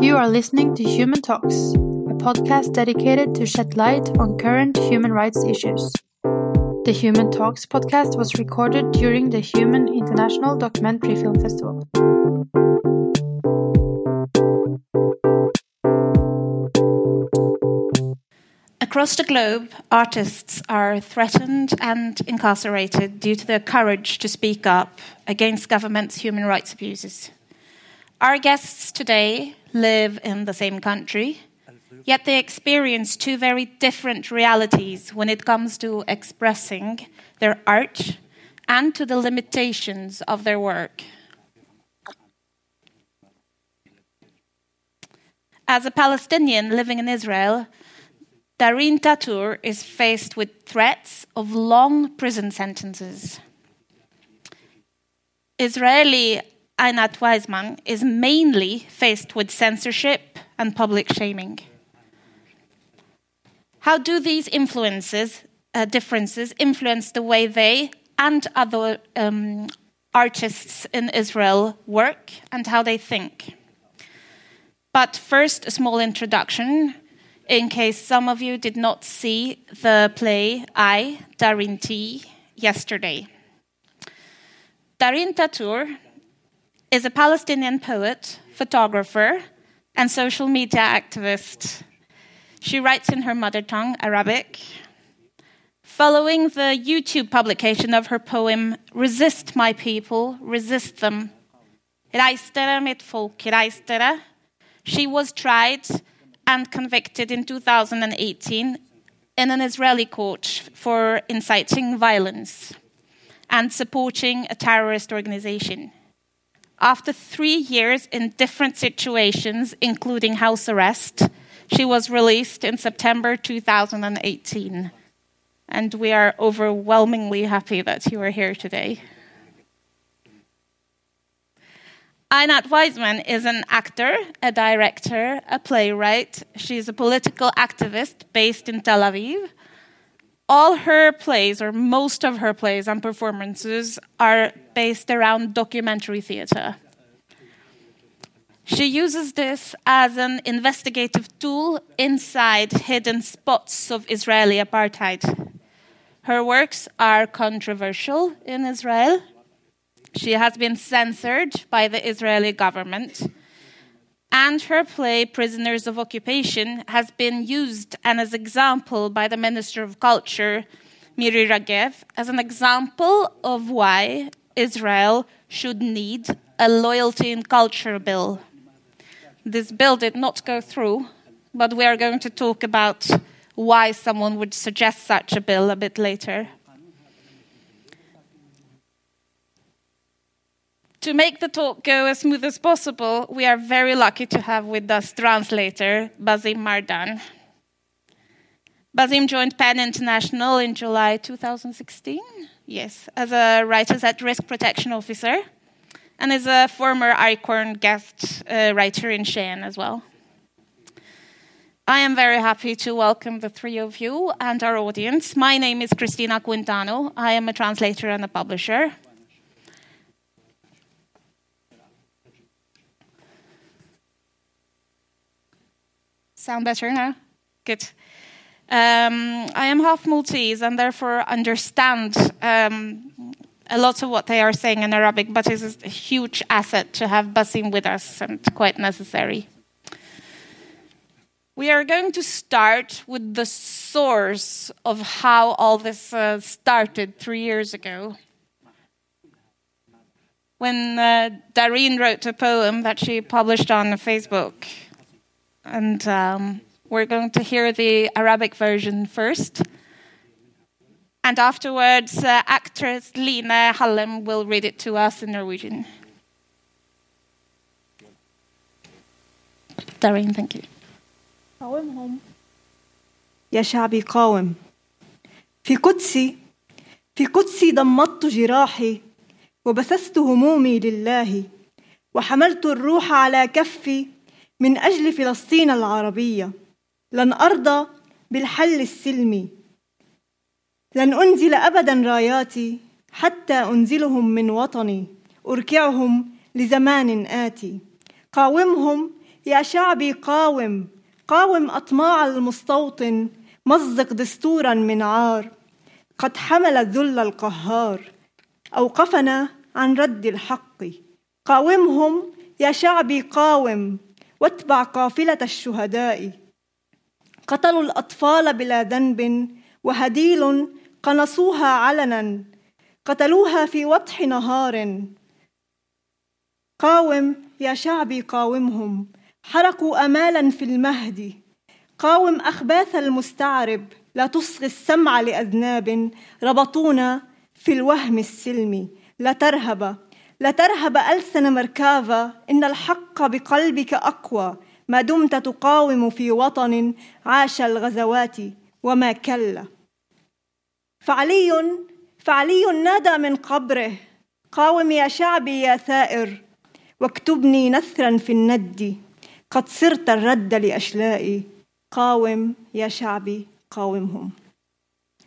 You are listening to Human Talks, a podcast dedicated to shed light on current human rights issues. The Human Talks podcast was recorded during the Human International Documentary Film Festival. Across the globe, artists are threatened and incarcerated due to their courage to speak up against government's human rights abuses. Our guests today live in the same country, yet they experience two very different realities when it comes to expressing their art and to the limitations of their work. As a Palestinian living in Israel, Darine Tatur is faced with threats of long prison sentences. Israeli Einat Weizman is mainly faced with censorship and public shaming. How do these influences, uh, differences influence the way they and other um, artists in Israel work and how they think? But first, a small introduction in case some of you did not see the play I, Darine T, yesterday. Darine Tatur is a Palestinian poet, photographer, and social media activist. She writes in her mother tongue, Arabic. Following the YouTube publication of her poem, Resist My People, Resist Them, she was tried and convicted in 2018 in an Israeli court for inciting violence and supporting a terrorist organization. After three years in different situations, including house arrest, she was released in September 2018. And we are overwhelmingly happy that you are here today. Einat Weizman is an actor, a director, a playwright. She's a political activist based in Tel Aviv. All her plays, or most of her plays and performances, are based around documentary theatre. She uses this as an investigative tool inside hidden spots of Israeli apartheid. Her works are controversial in Israel she has been censored by the Israeli government. And her play, Prisoners of Occupation, has been used and as example by the Minister of Culture, Miri Regev, as an example of why Israel should need a loyalty in culture bill. This bill did not go through, but we are going to talk about why someone would suggest such a bill a bit later. To make the talk go as smooth as possible, we are very lucky to have with us translator Basim Mardan. Basim joined PEN International in July 2016, yes, as a Writers at Risk Protection Officer, and is a former ICORN guest uh, writer in Skien as well. I am very happy to welcome the three of you and our audience. My name is Cristina Quintano. I am a translator and a publisher. Sound better now? Good. Um, I am half Maltese and therefore understand um, a lot of what they are saying in Arabic, but it is a huge asset to have Basim with us and quite necessary. We are going to start with the source of how all this uh, started three years ago. When uh, wrote a poem that she published on Facebook and um, we're going to hear the Arabic version first. And afterwards, uh, actress Lina Hallem will read it to us in Norwegian. Darine, thank you. قاومهم يا شعبي قاوم في قدسي في قدسي ضمدت جراحي وبثثت همومي لله وحملت الروح على كفي من أجل فلسطين العربية. لن أرضى بالحل السلمي. لن أنزل أبدا راياتي حتى أنزلهم من وطني. أركعهم لزمان آتي. قاومهم يا شعبي قاوم. قاوم أطماع المستوطن. مزق دستورا من عار. قد حمل الذل القهار. أوقفنا عن رد الحق. قاومهم يا شعبي قاوم. واتبع قافلة الشهداء. قتلوا الأطفال بلا ذنب وهديل قنصوها علنا. قتلوها في وضح نهار. قاوم يا شعبي قاومهم حرقوا امالا في المهد. قاوم أخباث المستعرب لا تصغي السمع لأذناب. ربطونا في الوهم السلمي لا ترهب لا ترهب ألسن مركافا إن الحق بقلبك أقوى. ما دمت تقاوم في وطن عاش الغزوات وما كلا فعلي فعلي نادى من قبره. قاوم يا شعبي يا ثائر واكتبني نثرا في الند. قد صرت الرد لأشلائي. قاوم يا شعبي قاومهم.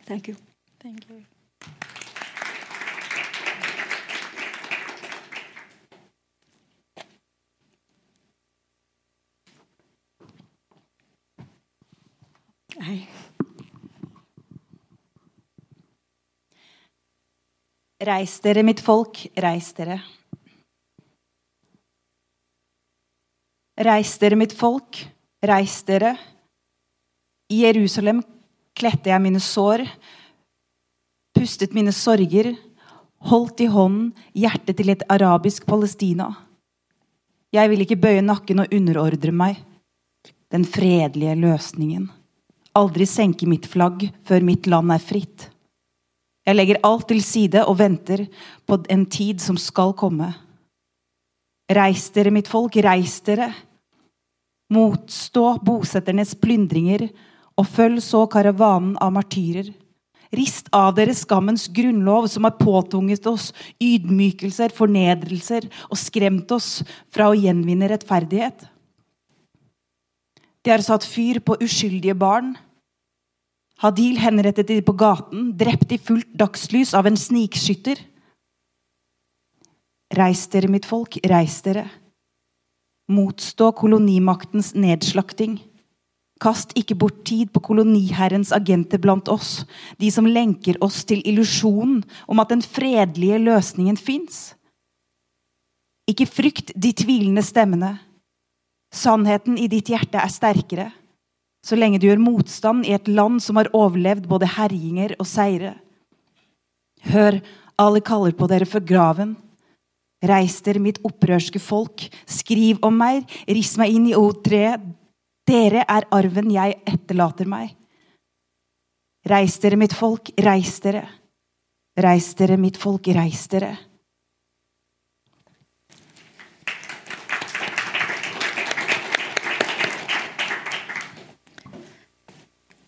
Thank you. Thank you. Hei. Reis dere, mitt folk, reis dere. Reis dere, mitt folk, reis dere. I Jerusalem kledde jeg mine sår, pustet mine sorger, holdt i hånden hjertet til et arabisk Palestina. Jeg vil ikke bøye nakken og underordre meg den fredelige løsningen. Aldri senke mitt flagg før mitt land er fritt. Jeg legger alt til side og venter på en tid som skal komme. Reis dere, mitt folk, reis dere. Motstå bosetternes plyndringer, og følg så karavanen av martyrer. Rist av dere skammens grunnlov, som har påtvunget oss ydmykelser, fornedrelser og skremt oss fra å gjenvinne rettferdighet. De har satt fyr på uskyldige barn. Hadil henrettet de på gaten, drept i fullt dagslys av en snikskytter. Reis dere, mitt folk, reis dere. Motstå kolonimaktens nedslakting. Kast ikke bort tid på koloniherrens agenter blant oss, de som lenker oss til illusjonen om at den fredelige løsningen fins. Ikke frykt de tvilende stemmene. Sannheten i ditt hjerte er sterkere så lenge du gjør motstand i et land som har overlevd både herjinger og seire. Hør, alle kaller på dere for graven. Reis dere, mitt opprørske folk, skriv om meg, riss meg inn i O3. Dere er arven jeg etterlater meg. Reis dere, mitt folk, reis dere. Reis dere, mitt folk, reis dere.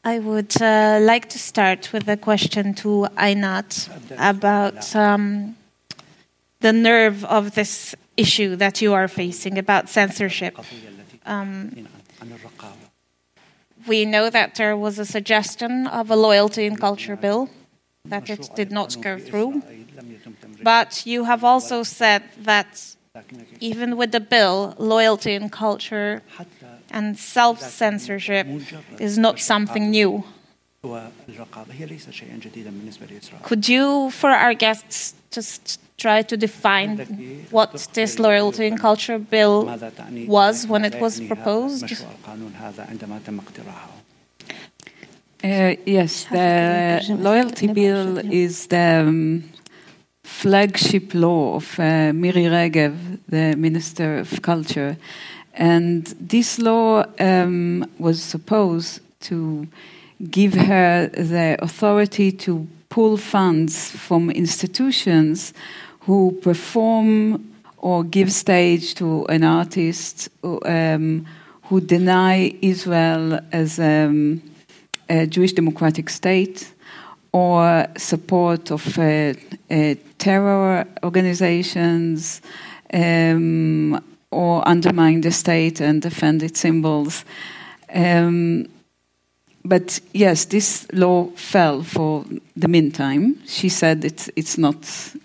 I would uh, like to start with a question to Einat about um, the nerve of this issue that you are facing about censorship. Um, we know that there was a suggestion of a loyalty and culture bill, that it did not go through. But you have also said that even with the bill, loyalty and culture and self censorship is not something new. Could you, for our guests, just try to define what this loyalty and culture bill was when it was proposed? Uh, yes, the loyalty bill is the um, flagship law of uh, Miri Regev, the Minister of Culture. And this law um, was supposed to give her the authority to pull funds from institutions who perform or give stage to an artist um, who deny Israel as um, a Jewish democratic state or support of uh, uh, terror organizations um, or undermine the state and defend its symbols. Um, but yes, this law fell for the meantime. She said it's it's not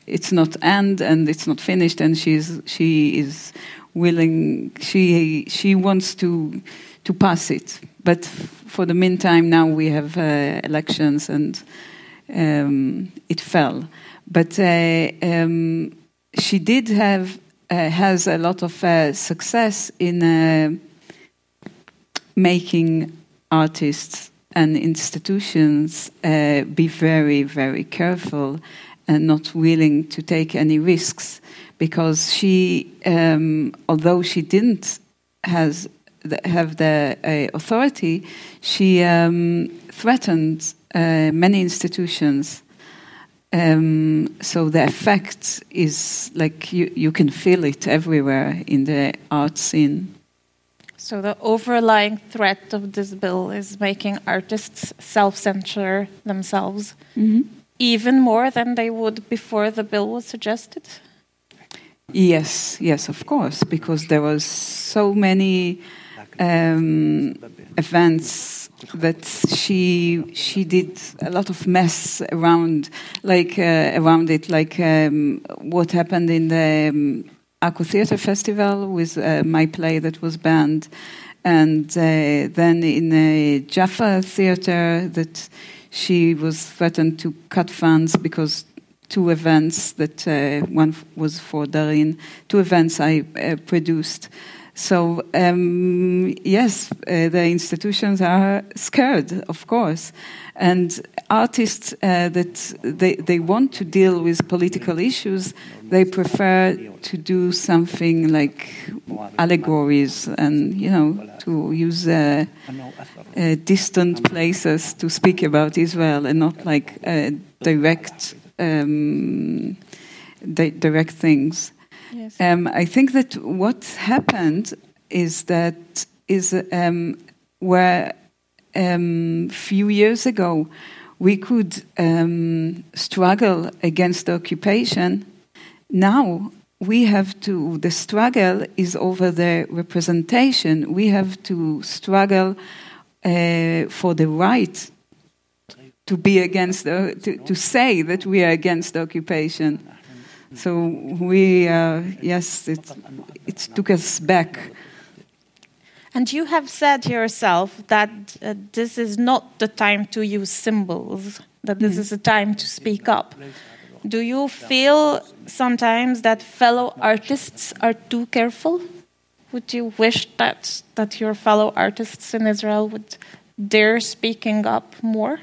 it's not end and it's not finished, and she's she is willing. She she wants to to pass it, but for the meantime, now we have uh, elections and um, it fell. But uh, um, she did have has a lot of uh, success in uh, making artists and institutions uh, be very very careful and not willing to take any risks because she, um, although she didn't has have the uh, authority, she um, threatened uh, many institutions. Um, so the effect is like you, you can feel it everywhere in the art scene. So the overlying threat of this bill is making artists self-censor themselves Mm-hmm. even more than they would before the bill was suggested. Yes, yes, of course, because there was so many um, events that she she did a lot of mess around like uh, around it, like um, what happened in the um, Akko Theatre Festival with uh, my play that was banned, and uh, then in the Jaffa Theatre that she was threatened to cut funds because two events that uh, one was for Darine, two events I uh, produced. So um, yes, uh, the institutions are scared, of course, and artists uh, that they they want to deal with political issues, they prefer to do something like allegories and you know to use. Uh, uh, distant places to speak about Israel and not like uh, direct um, di- direct things. Yes. Um, I think that what happened is that is um, where um, few years ago we could um, struggle against occupation. Now we have to. The struggle is over the representation. We have to struggle uh, for the right to be against the, to, to say that we are against occupation. So we, uh, yes, it, it took us back. And you have said yourself that uh, this is not the time to use symbols, that this is a time to speak up. Do you feel sometimes that fellow artists are too careful? Would you wish that, that your fellow artists in Israel would dare speaking up more?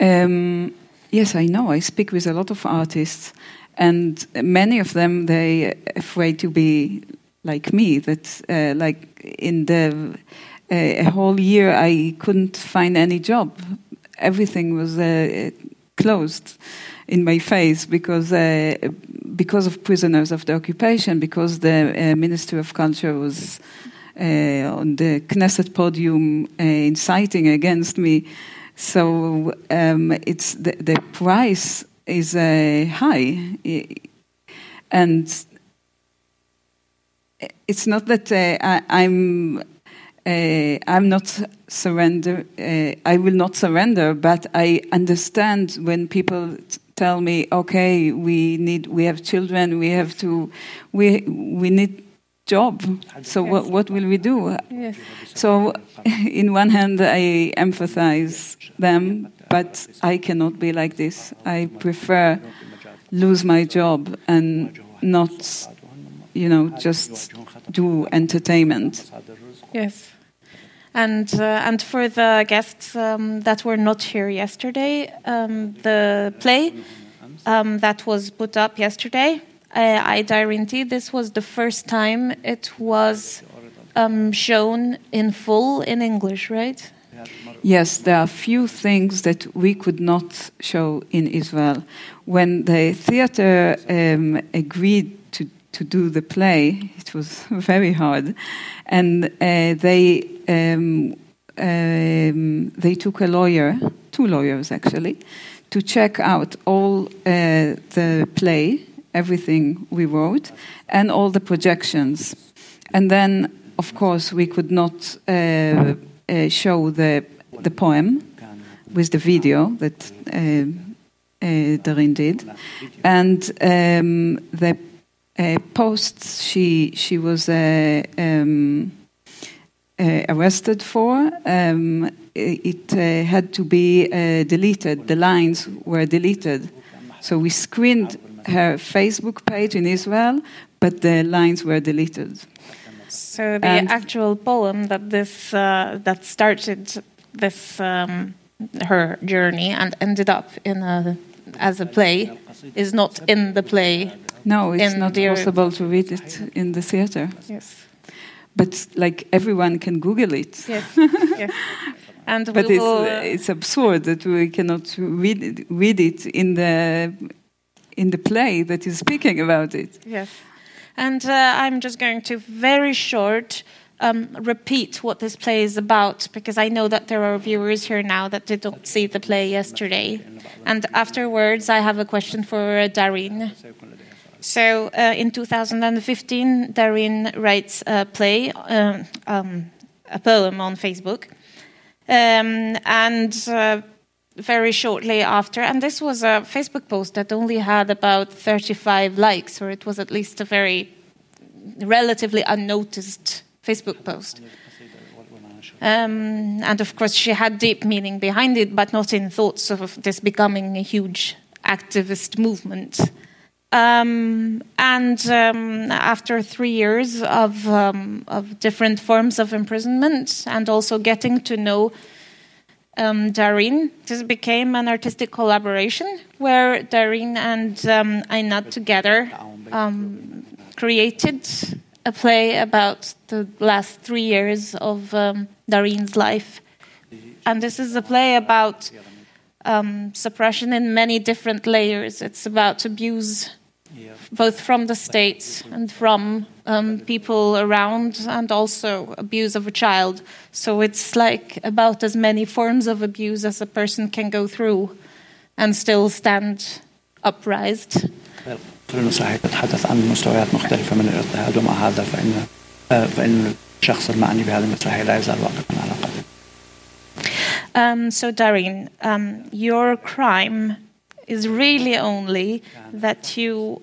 Um, yes, I know. I speak with a lot of artists, and many of them they afraid to be like me. That uh, like in the uh, a whole year I couldn't find any job. Everything was uh, closed in my face because uh, because of prisoners of the occupation. Because the uh, Ministry of Culture was. Uh, on the Knesset podium, inciting against me, so um, it's the, the price is uh, high, and it's not that uh, I, I'm uh, I'm not surrender. Uh, I will not surrender, but I understand when people t- tell me, "Okay, we need, we have children, we have to, we we need job. So what what will we do?" Yes. So, in one hand, I empathize them, but I cannot be like this. I prefer lose my job and not, you know, just do entertainment. Yes. And, uh, and for the guests um, that were not here yesterday, um, the play um, that was put up yesterday, I Darine T, this was the first time it was um, shown in full in English, right? Yes, there are few things that we could not show in Israel. When the theater um, agreed to, to do the play, it was very hard, and uh, they um, um, they took a lawyer, two lawyers actually, to check out all uh, the play, everything we wrote, and all the projections, and then of course we could not uh, uh, show the the poem with the video that uh, uh, Darine did, and um, the uh, posts she she was uh, um, uh, arrested for. Um, it uh, had to be deleted. The lines were deleted, so we screened her Facebook page in Israel, but the lines were deleted. So the And- actual poem that this uh, that started this um, her journey and ended up in a as a play is not in the play. No, it's In not the- possible to read it in the theater. Yes. But like everyone can Google it. Yes. yes. And But it's, will, uh, it's absurd that we cannot read it, read it in the in the play that is speaking about it. Yes. And uh, I'm just going to very short um, repeat what this play is about because I know that there are viewers here now that didn't see the play yesterday. And afterwards, I have a question for uh, Darine. So uh, in 2015, Darine writes a play, um, um, a poem on Facebook. Um, and uh, very shortly after, and this was a Facebook post that only had about 35 likes, or it was at least a very relatively unnoticed Facebook post. Um, and of course, she had deep meaning behind it, but not in thoughts of this becoming a huge activist movement. Um, and um, after three years of, um, of different forms of imprisonment and also getting to know um, Darine, this became an artistic collaboration where Darine and um, Einat together um, created a play about the last three years of um, Darine's life. And this is a play about um, suppression in many different layers. It's about abuse, both from the states and from um, people around, and also abuse of a child. So it's like about as many forms of abuse as a person can go through and still stand upraised. Um, so, Darine, um, your crime is really only that you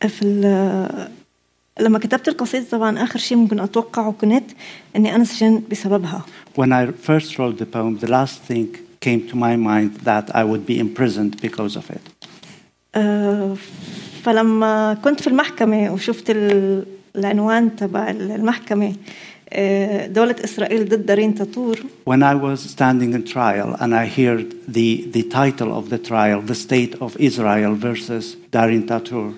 في لما كتبت القصيدة طبعا آخر شيء ممكن أتوقعه كنت إني أنا سجنت بسببها When I first wrote the poem, the last thing came to my mind that I would be imprisoned because of it. آه، فلما كنت في المحكمة وشفت ال- العنوان تبع المحكمة آه، دولة إسرائيل ضد دارين تطور When I was standing in trial and I heard the, the title of the trial, The State of Israel versus Darin Tatur, آه،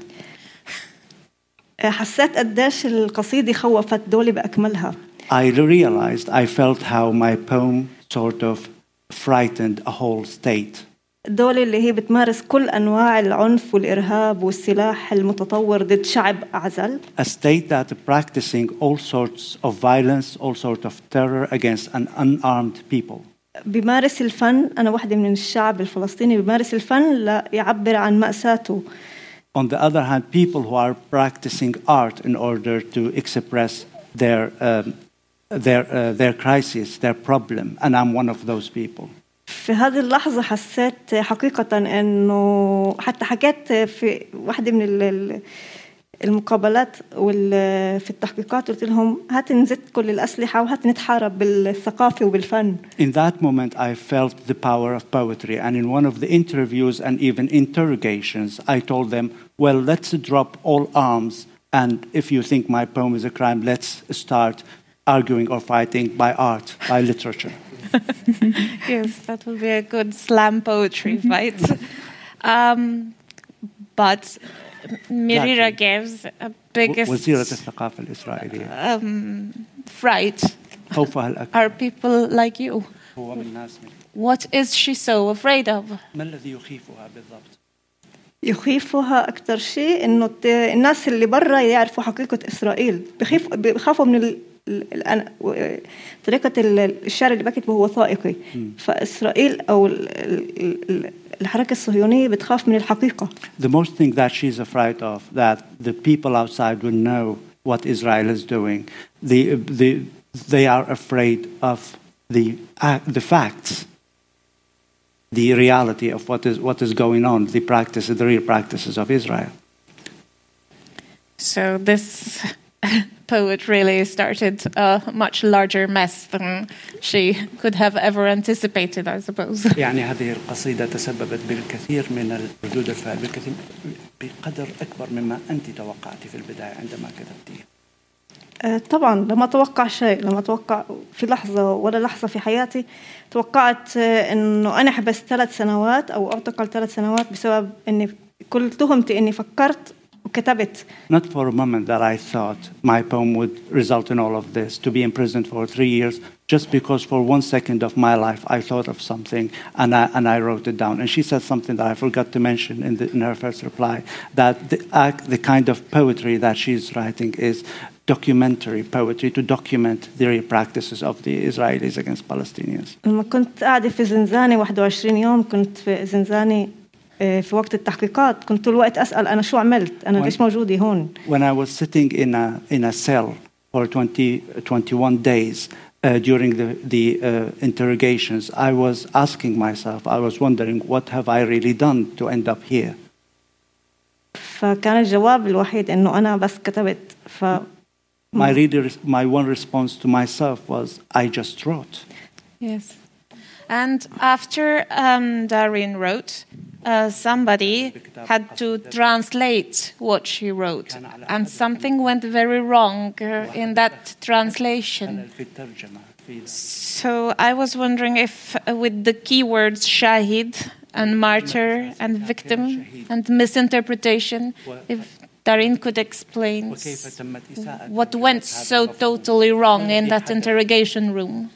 حسيت قديش القصيدة خوفت دولة بأكملها I realized, I felt how my poem sort of frightened a whole state. الدولة اللي هي بتمارس كل أنواع العنف والإرهاب والسلاح المتطور ضد شعب أعزل A state that practicing all sorts of violence, all sorts of terror against an unarmed people. بيمارس الفن أنا واحدة من الشعب الفلسطيني بيمارس الفن ليعبر عن مأساته On the other hand, people who are practicing art in order to express their, um, their, uh, their crisis, their problem, and I'm one of those people. في هذه اللحظة حسيت حقيقة أنه حتى حكيت في واحدة من ال- ال- المقابلات وال- في التحقيقات قلت لهم هات نزت كل الأسلحة وهات نتحارب بالثقافة وبالفن In that moment, I felt the power of poetry, and in one of the interviews and even interrogations, I told them, Well, let's drop all arms, and if you think my poem is a crime, let's start arguing or fighting by art, by literature. Yes, that would be a good slam poetry fight. um, but Mirira gives a biggest وزيرة الثقافة الإسرائيلية um, fright خوفها الأكبر are people like you. هو من الناس What is she so afraid of? ما الذي يخيفها بالضبط؟ يخيفها أكثر شيء إنه الناس اللي برا يعرفوا حقيقة إسرائيل بخيف بخافوا من ال... ال- الأن- و- طريقة ال- الشعر اللي بكتبه هو وثائقي فإسرائيل أو ال- ال- ال- الحركة الصهيونية بتخاف من الحقيقة The most thing that she's afraid of, that the people outside will know what Israel is doing. The, the, they are afraid of the, uh, the facts, the reality of what is, what is going on, the practices, the real practices of Israel. So this poet really started a much larger mess than she could have ever anticipated, I suppose. يعني هذه القصيدة تسببت بالكثير من ردود الفعل بالكثير بقدر أكبر مما أنت توقعت في البداية عندما كتبتيها. آه، طبعا لم أتوقع شيء لم أتوقع في لحظة ولا لحظة في حياتي توقعت إنه أنا حبست ثلاث سنوات أو أعتقل ثلاث سنوات بسبب إني كل تهمتي إني فكرت وكتبت Not for a moment that I thought my poem would result in all of this, to be imprisoned for three years, just because for one second of my life I thought of something and I, and I wrote it down. And she said something that I forgot to mention in, the, in her first reply that the, act, the kind of poetry that she's writing is documentary poetry to document the real practices of the Israelis against Palestinians. لما كنت قاعده في زنزانه 21 يوم كنت في زنزانه آه، في وقت التحقيقات كنت طول الوقت اسال انا شو عملت انا وين- ليش موجوده هون when I was sitting in a, in a cell for 20, 21 days uh, during the, the uh, interrogations, I was asking myself, I was wondering, what have I really done to end up here? فكان الجواب الوحيد انه انا بس كتبت ف My, reader, my one response to myself was, I just wrote. Yes. And after um, Darine wrote, uh, somebody had to translate what she wrote. And something went very wrong uh, in that translation. So I was wondering if, uh, with the keywords shahid and martyr and victim and misinterpretation, if Darine could explain what went so totally wrong in that interrogation room.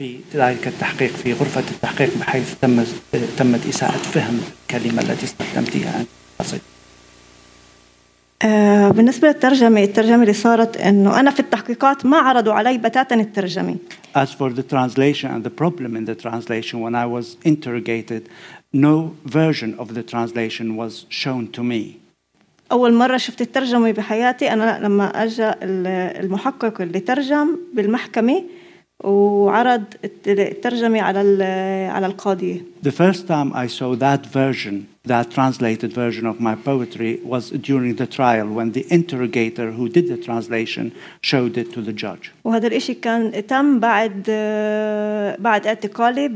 بالنسبة للترجمة الترجمة اللي صارت أنه أنا في التحقيقات ما عرضوا علي بتاتا الترجمة. As for the translation and the problem in the translation when I was interrogated, no version of the translation was shown to me. أول مرة شفت الترجمة بحياتي أنا لما أجا ال- المحقق اللي ترجم بالمحكمة وعرض الت- الترجمة على على القاضية The first time I saw that version, that translated version of my poetry, was during the trial when the interrogator who did the translation showed it to the judge. وهذا الإشي كان تم بعد آه، بعد اعتقالي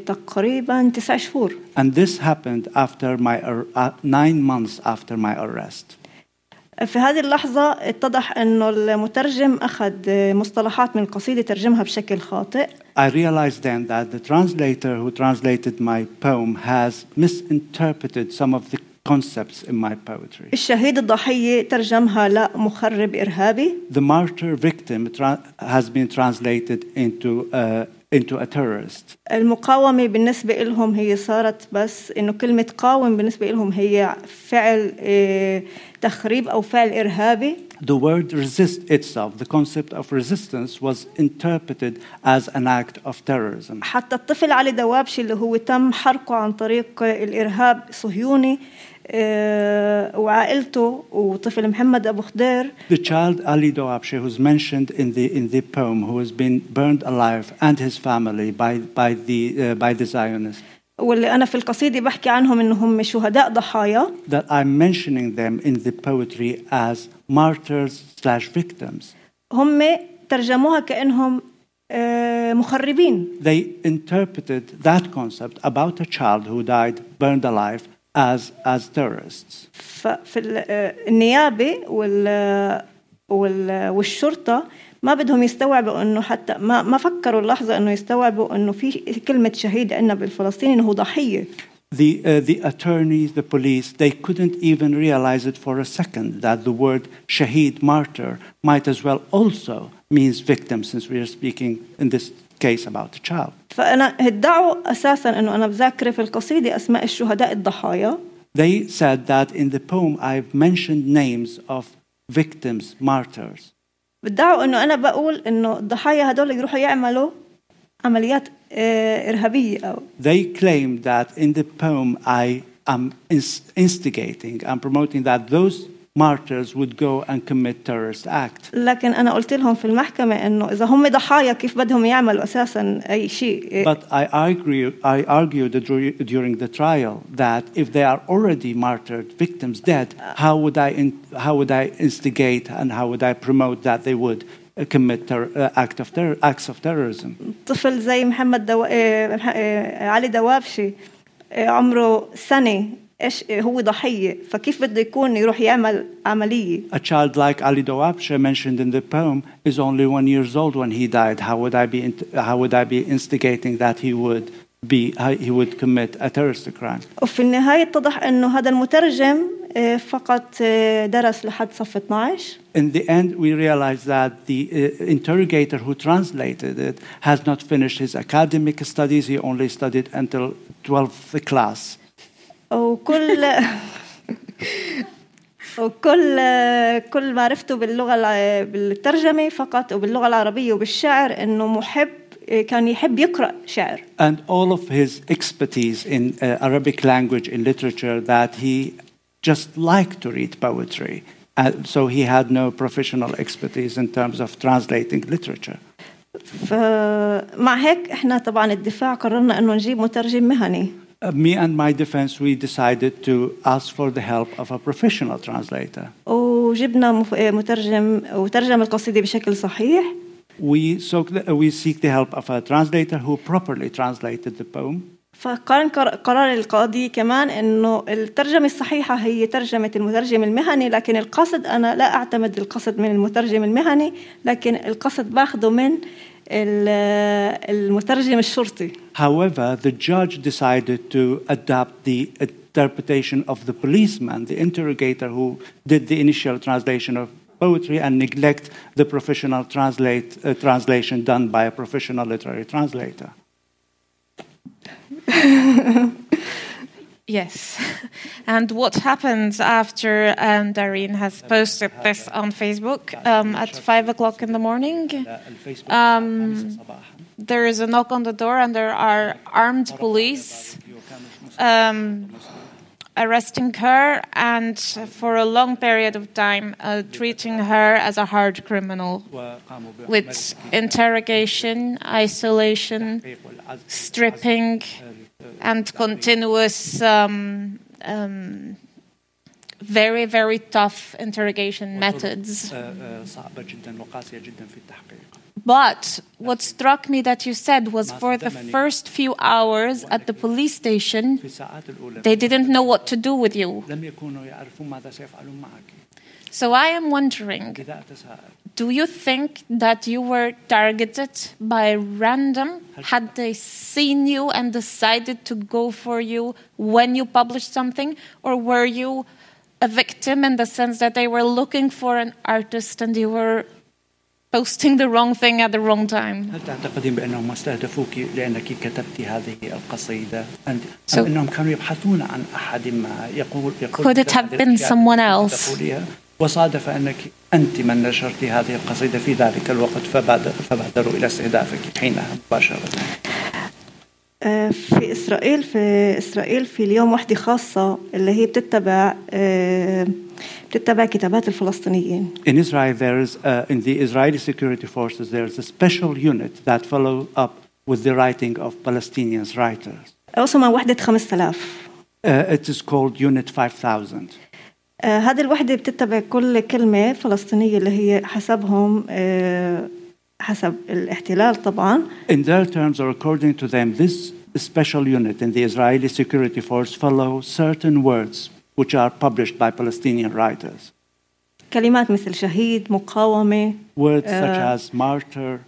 بتقريبا تسع شهور And this happened after my ar- uh, nine months after my arrest. في هذه اللحظة اتضح أنه المترجم أخذ مصطلحات من القصيدة ترجمها بشكل خاطئ I realized then that the translator who translated my poem has misinterpreted some of the concepts in my poetry. الشهيد الضحية ترجمها لمخرب إرهابي The martyr victim has been translated into, uh, into a terrorist. المقاومة بالنسبة لهم هي صارت بس إنه كلمة قاوم بالنسبة لهم هي فعل آه، تخريب أو فعل إرهابي The word resist itself, the concept of resistance, was interpreted as an act of terrorism. حتى الطفل علي دوابشي اللي هو تم حرقه عن طريق الإرهاب صهيوني آه، وعائلته وطفل محمد أبو خضير The child Ali Doabshe, who's mentioned in the, in the poem, who has been burned alive, and his family by, by, the, uh, by the Zionists, واللي أنا في القصيدة بحكي عنهم إنهم شهداء ضحايا that I'm mentioning them in the poetry as martyrs slash victims. هم ترجموها كأنهم آه، مخربين They interpreted that concept about a child who died burned alive as, as terrorists. ففي ال- آه، النيابة وال والشرطة ما بدهم يستوعبوا انه حتى ما ما فكروا اللحظة انه يستوعبوا انه في كلمة شهيد عندنا بالفلسطيني انه هو ضحية The, uh, the attorneys, the police, they couldn't even realize it for a second that the word shaheed, martyr, might as well also means victim, since we are speaking in this case about a child. فانا ادعوا اساسا انه انا بذاكر في القصيدة اسماء الشهداء الضحايا They said that in the poem I've mentioned names of victims, martyrs. بدعوا انه انا بقول انه الضحايا هدول يروحوا يعملوا عمليات آه، ارهابيه او They claim that in the poem I am ins- instigating, I'm promoting that those martyrs would go and commit terrorist act. لكن انا قلت لهم في المحكمه انه اذا هم ضحايا كيف بدهم يعملوا اساسا اي شيء But I argue, I argued dur- during the trial that if they are already martyred, victims dead, how would I, in, how would I instigate and how would I promote that they would uh, commit ter- uh, act of terror, acts of terrorism? طفل زي محمد دو... آه، مح- آه، علي دوابشي آه، عمره سنه ايش آه، هو ضحية فكيف بده يكون يروح يعمل عملية A child like Ali Dawabsheh mentioned in the poem is only one years old when he died. How would I be how would I be instigating that he would be uh, he would commit a terrorist crime? وفي النهاية اتضح إنه هذا المترجم فقط درس لحد صف 12. In the end, we realized that the uh, interrogator who translated it has not finished his academic studies. He only studied until 12th class. وكل وكل كل معرفته باللغة بالترجمه فقط وباللغه العربيه وبالشعر انه محب كان يحب يقرا شعر And all of his expertise in uh, Arabic language, in literature, that he just liked to read poetry. Uh, so he had no professional expertise in terms of translating literature. فمع هيك إحنا طبعا الدفاع قررنا انه نجيب مترجم مهني Uh, me and my defense, we decided to ask for the help of a professional translator. وجبنا مف- مترجم وترجم القصيده بشكل صحيح We, sought the, we seek the help of a translator who properly translated the poem. فكان قر- قرار القاضي كمان انه الترجمه الصحيحه هي ترجمه المترجم المهني لكن القصد انا لا اعتمد القصد من المترجم المهني لكن القصد باخذه من ال- المترجم الشرطي However, the judge decided to adapt the interpretation of the policeman, the interrogator who did the initial translation of poetry, and neglect the professional translate, uh, translation done by a professional literary translator. Yes. And what happens after um, has posted this on Facebook um, at 5 o'clock in the morning? Um, there is a knock on the door, and there are armed police um, arresting her and for a long period of time uh, treating her as a hard criminal with interrogation, isolation, stripping, and continuous, um, um, very very tough interrogation methods. But what struck me that you said was for the first few hours at the police station, they didn't know what to do with you. لم يكونوا يعرفون ماذا سيفعلون معك. So I am wondering لذا أتساءل do you think that you were targeted by random? Had they seen you and decided to go for you when you published something? Or were you a victim in the sense that they were looking for an artist and you were posting the wrong thing at the wrong time? هل تعتقدين بأنهم استهدفوك لأنك كتبت هذه القصيدة أم So- أم أنهم كانوا يبحثون عن أحد ما يقول يقول Could it have هذه been الأشياء someone التي else? وصادف أنك أنت من نشرت هذه القصيدة في ذلك الوقت فبادر فبادروا إلى استهدافك حينها مباشرة آه، في إسرائيل في إسرائيل في اليوم وحدة خاصة اللي هي بتتبع آه، بتتبع كتابات الفلسطينيين In Israel, there is, uh, in the Israeli security forces, there is a special unit that follow up with the writing of Palestinian writers. أوسمها وحدة 5000 Uh, it is called Unit 5000. آه، هذه الوحدة بتتبع كل كلمة فلسطينية اللي هي حسبهم آه، حسب الاحتلال طبعا In their terms, or according to them, this special unit in the Israeli security force follow certain words which are published by Palestinian writers. كلمات مثل شهيد مقاومة Words such as martyr,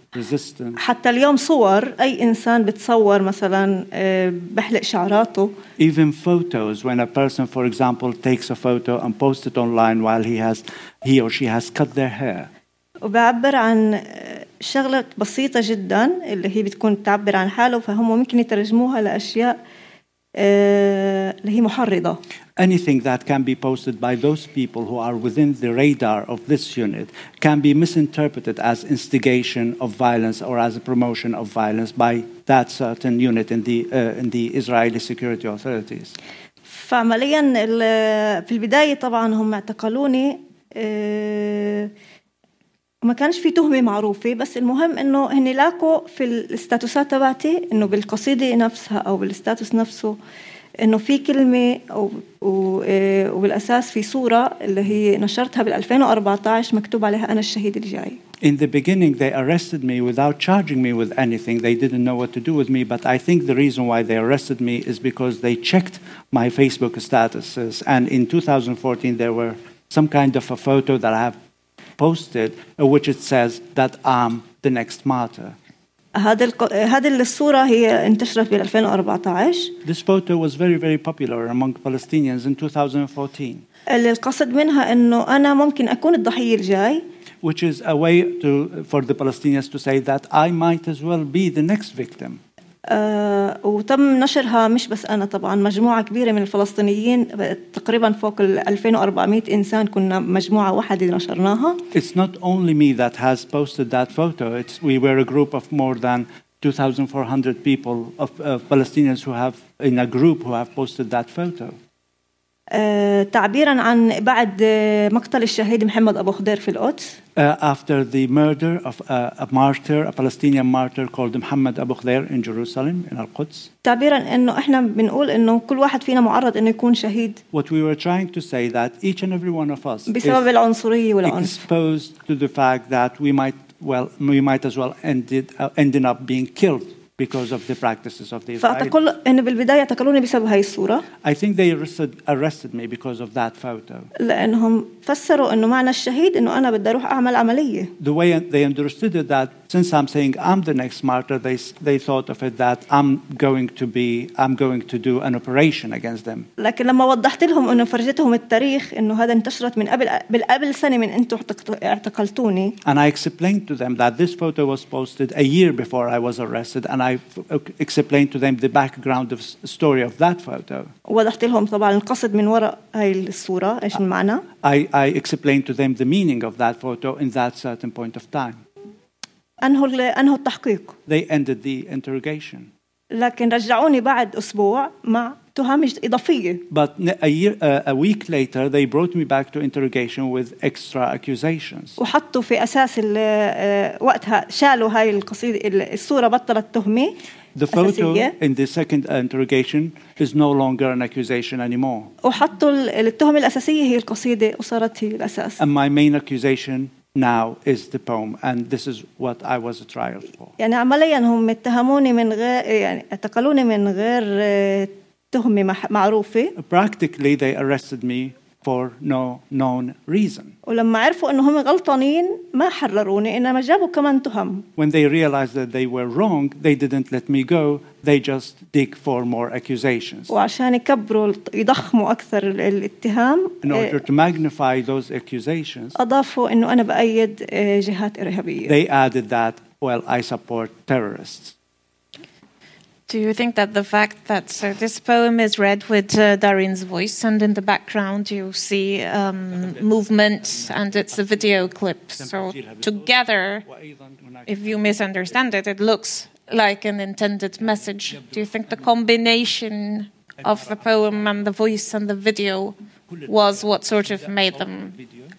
حتى اليوم صور أي إنسان بتصور مثلا آه، بحلق شعراته. Even photos. When a person, for example, takes a photo and posts it online while he has, he or she has cut their hair, وبعبر عن آه، شغلة بسيطة جدا اللي هي بتكون تعبر عن حاله فهم ممكن يترجموها لأشياء آه، اللي هي محرضة. anything that can be posted by those people who are within the radar of this unit can be misinterpreted as instigation of violence or as a promotion of violence by that certain unit in the, uh, in the Israeli security authorities. فعمليا ال- في البداية طبعا هم اعتقلوني آه، وما كانش في تهمة معروفة بس المهم انه هن لاقوا في الاستاتوسات تبعتي انه بالقصيدة نفسها او بالستاتوس نفسه انه في كلمة او و- آه، وبالاساس في صورة اللي هي نشرتها بال 2014 مكتوب عليها انا الشهيد الجاي In the beginning, they arrested me without charging me with anything. They didn't know what to do with me. But I think the reason why they arrested me is because they checked my Facebook statuses. And in 2014, there were some kind of a photo that I have posted, uh, which it says that I'm the next martyr. هذا الق... هذه الصورة هي انتشرت بال 2014 This photo was very, very popular among Palestinians in 2014, اللي القصد منها انه انا ممكن اكون الضحية الجاي which is a way to, for the Palestinians to say that I might as well be the next victim. آه وتم نشرها مش بس أنا طبعا مجموعه كبيره من الفلسطينيين تقريبا فوق ال 2400 انسان كنا مجموعه واحدة نشرناها It's not only me that has posted that photo. It's, we were a group of more than 2,400 people, of uh, Palestinians who have, in a group, who have posted that photo. آه تعبيرا عن بعد آه، مقتل الشهيد محمد ابو خضير في القدس Uh, after the murder of uh, a martyr, a Palestinian martyr called Muhammad Abu Khdair in Jerusalem, in Al-Quds, تعبيرا انه إحنا بنقول انه كل واحد فينا معرض انه يكون شهيد what we were trying to say that each and every one of us بسبب is العنصريه والعنف exposed to the fact that we might, well, we might as well ended, uh, ended up being killed because of the practices of the Israelis. فاعتقل ان بالبدايه اعتقلوني بسبب هاي الصوره I think they arrested, arrested me because of that photo. لانهم فسروا انه معنى الشهيد انه انا بدي اروح اعمل عمليه The way they understood it that since I'm saying I'm the next martyr, they, they thought of it that I'm going to be, I'm going to do an operation against them. لكن لما وضحت لهم انه فرجتهم التاريخ انه هذا انتشرت من قبل بالقبل سنه من انتم اعتق- اعتقلتوني And I explained to them that this photo was posted a year before I was arrested, and I f- explained to them the background of s- story of that photo. ووضحت لهم طبعا القصد من وراء هاي الصوره ايش المعنى I, I explained to them the meaning of that photo in that certain point of time. انهوا انهوا التحقيق They ended the interrogation. لكن رجعوني بعد أسبوع مع تهم اضافيه But a, year, uh, a week later, they brought me back to interrogation with extra accusations. وحطوا في أساس ال- آه، وقتها شالوا هاي القصيده ال- الصورة بطلت تهمه The photo أساسية in the second interrogation is no longer an accusation anymore. وحطوا ال- التهمه الاساسيه هي القصيده وصارت هي الاساس And my main accusation now is the poem, and this is what I was trial for. يعني عمليا هم اتهموني من غير يعني اعتقلوني من غير آه، تهمه مح- معروفه Practically, they arrested me for no known reason. ولما عرفوا انه هم غلطانين ما حرروني انما جابوا كمان تهم When they realized that they were wrong, they didn't let me go. They just dig for more accusations. وعشان يكبروا يضخموا اكثر ال- الاتهام In آه، order to magnify those accusations, اضافوا انه انا بايد آه، جهات ارهابيه they added that, well, I support terrorists. Do you think that the fact that so this poem is read with uh, Darine's voice, and in the background you see um, movement, and it's a video clip. So together, if you misunderstand it, it looks like an intended message. Do you think the combination of the poem and the voice and the video was what sort of made them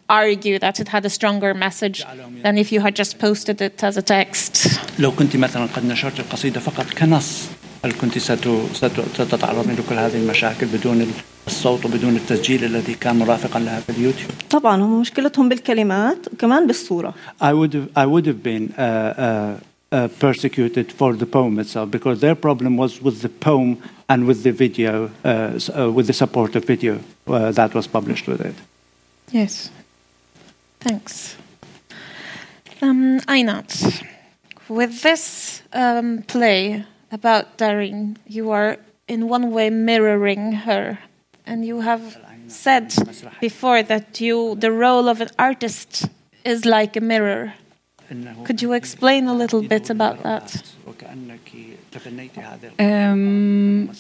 argue that it had a stronger message than if you had just posted it as a text? لو كنت مثلا قد نشرت القصيدة فقط كنص هل كنت ست- ست- ستتعرضين لكل هذه المشاكل بدون الصوت وبدون التسجيل الذي كان مرافقا لها في اليوتيوب؟ طبعا هم مشكلتهم بالكلمات وكمان بالصوره I would have, I would have been uh, uh, uh, persecuted for the poem itself because their problem was with the poem and with the video, uh, uh, with the supportive video uh, that was published with it. Yes. Thanks. Um, Einat, with this um, play about Darine, you are in one way mirroring her, and you have said before that you the role of an artist is like a mirror. Could you explain a little bit about that? Um,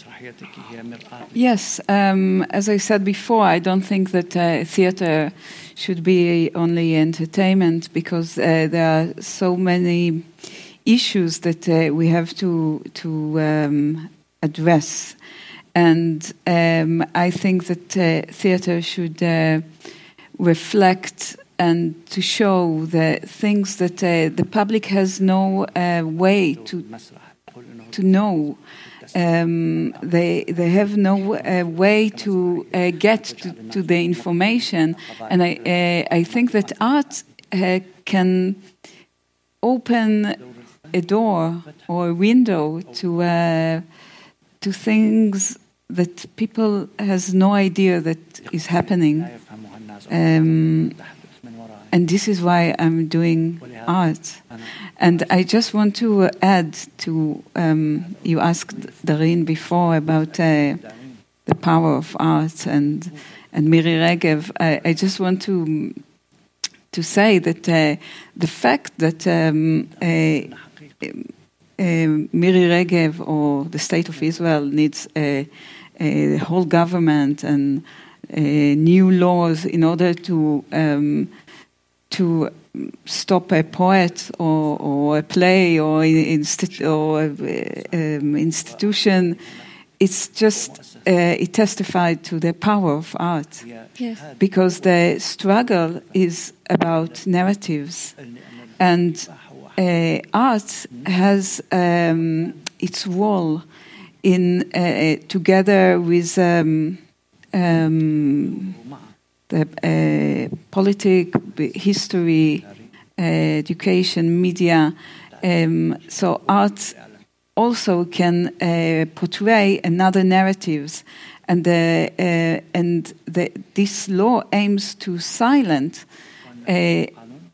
yes, um, as I said before, I don't think that uh, theater should be only entertainment because uh, there are so many issues that uh, we have to to um, address, and um, I think that uh, theater should uh, reflect and to show the things that uh, the public has no uh, way to to know. Um, they they have no uh, way to uh, get to, to, the information, and I uh, I think that art uh, can open a door or a window to to things that people has no idea that is happening. Um, and this is why I'm doing art. And I just want to add to um, you asked Darine before about uh, the power of art and and Miri Regev. I, I just want to to say that uh, the fact that um, uh, Miri Regev or the state of Israel needs a, a whole government and uh, new laws in order to um, to stop a poet or, or a play or, insti- or a, um, institution. It's just uh, it testified to the power of art Yes. because the struggle is about narratives and uh, art has um, its role in uh, together with um, um, the uh, politic, history, uh, education, media. Um, so art also can uh, portray another narratives, and the, uh, and the, this law aims to silence uh,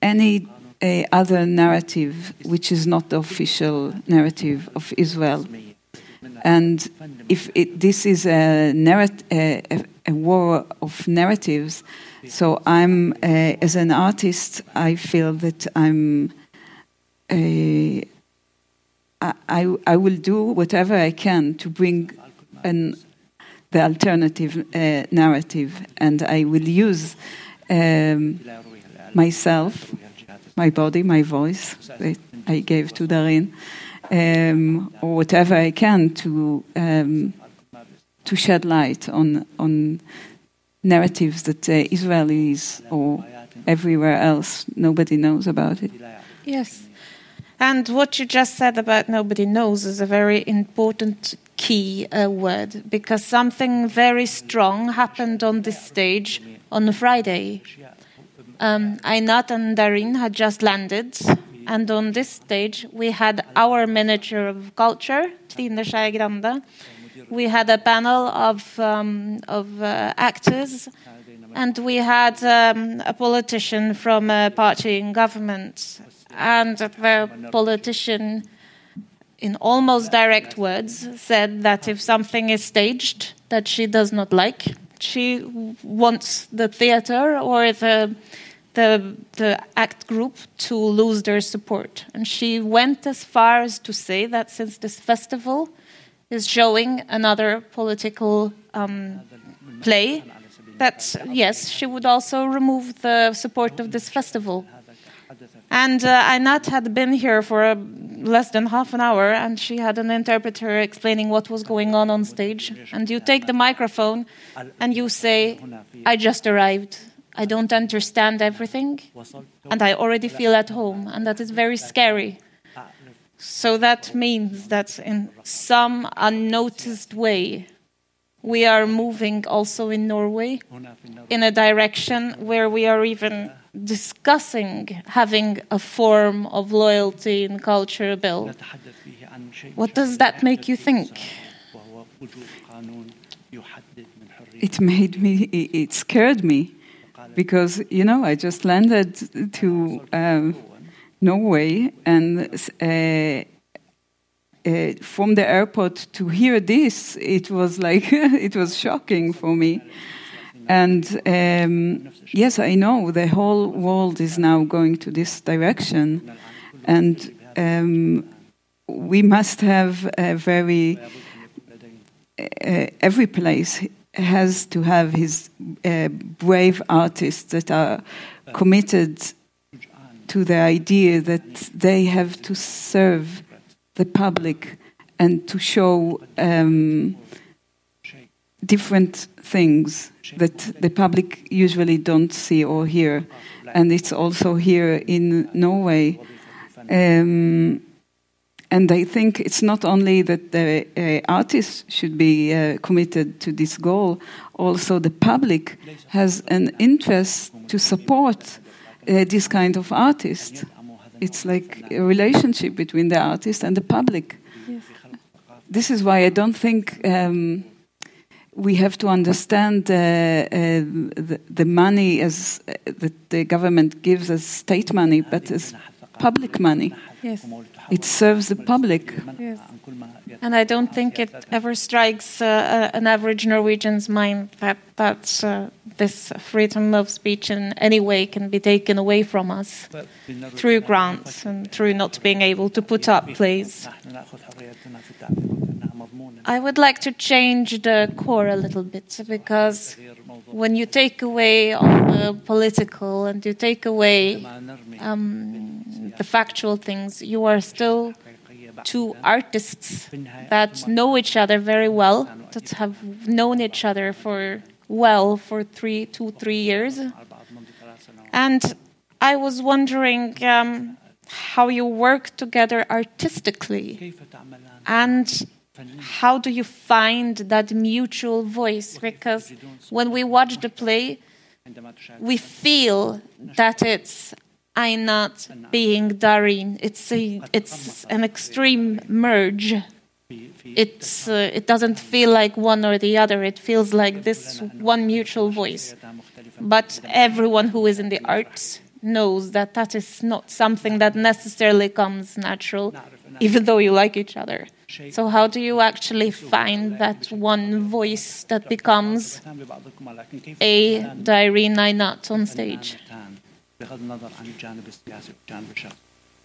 any uh, other narrative which is not the official narrative of Israel. And if it, this is a, narrat- a, war of narratives, so I'm, uh, as an artist, I feel that I'm, uh, I, I, I will do whatever I can to bring an, the alternative uh, narrative, and I will use um, myself, my body, my voice that I gave to Darine, um, or whatever I can to um, to shed light on on narratives that uh, Israelis or everywhere else nobody knows about it. Yes. And what you just said about nobody knows is a very important key uh, word because something very strong happened on this stage on Friday. Um, and Darine had just landed, and on this stage we had our Minister of Culture, Skei Grande. We had a panel of, um, of uh, actors, and we had um, a politician from a party in government. And the politician, in almost direct words, said that if something is staged that she does not like, she wants the theater or the the the act group to lose their support. And she went as far as to say that since this festival is showing another political um, play, that yes, she would also remove the support of this festival. And uh, had been here for uh, less than half an hour, and she had an interpreter explaining what was going on on stage. And you take the microphone and you say, I just arrived. I don't understand everything, and I already feel at home, and that is very scary. So that means that in some unnoticed way, we are moving also in Norway in a direction where we are even discussing having a form of loyalty in culture bill. What does that make you think? It made me, it scared me because, you know, I just landed to. Um, Norway and uh, uh, from the airport to hear this, it was like, it was shocking for me. And um, yes, I know the whole world is now going to this direction, and um, we must have a very uh, every place has to have his uh, brave artists that are committed to the idea that they have to serve the public and to show um, different things that the public usually don't see or hear. And it's also here in Norway. Um, and I think it's not only that the uh, artists should be uh, committed to this goal, also the public has an interest to support uh, this kind of artist. It's like a relationship between the artist and the public. This is why I don't think um, we have to understand uh, uh, the, the, money as uh, that the government gives as state money, but as public money. Yes. It serves the public. Yes. And I don't think it ever strikes uh, an average Norwegian's mind that that uh, this freedom of speech in any way can be taken away from us through grants and through not being able to put up plays. I would like to change the core a little bit because when you take away all the political and you take away um, the factual things, you are still two artists that know each other very well, that have known each other for well for three, two, three years. And I was wondering um, how you work together artistically and how do you find that mutual voice? Because when we watch the play, we feel that it's I'm not being Darine. It's a, it's an extreme merge. It's uh, it doesn't feel like one or the other. It feels like this one mutual voice. But everyone who is in the arts knows that that is not something that necessarily comes natural, even though you like each other. So, how do you actually find that one voice that becomes a Daireen Einat on stage?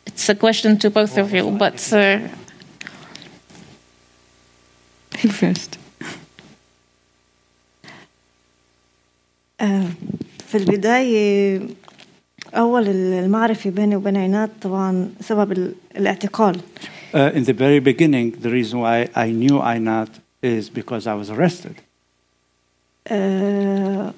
It's a question to both of you, but. Uh, first. آه، في البداية أول المعرفة بيني وبين عناد طبعا سبب ال- الاعتقال uh, in the very beginning, the reason why I knew Einat is because I was arrested. Uh,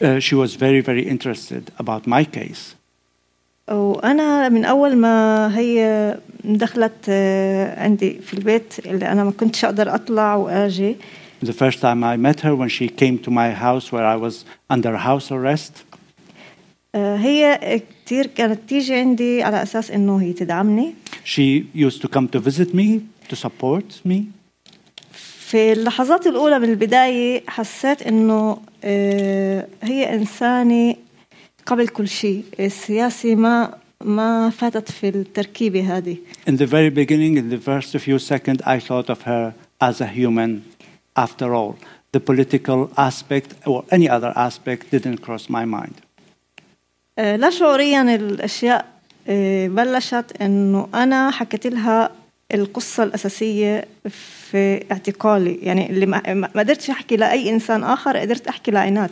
uh she was very very interested about my case. وأنا من أول ما هي دخلت عندي في البيت اللي أنا ما كنتش أقدر أطلع وأجي. The first time I met her when she came to my house where I was under house arrest. هي كتير كانت تيجي عندي على أساس إنه هي تدعمني she used to come to visit me, to support me. في اللحظات الأولى من البداية حسيت إنه آه، هي إنسانة قبل كل شيء السياسة ما ما فاتت في التركيبة هذه In the very beginning, in the first few seconds, I thought of her as a human after all. The political aspect or any other aspect didn't cross my mind. آه، لا شعوريا الأشياء آه، بلشت إنه أنا حكيت لها القصة الأساسية في اعتقالي يعني اللي ما قدرتش أحكي لأي إنسان آخر قدرت أحكي لعناد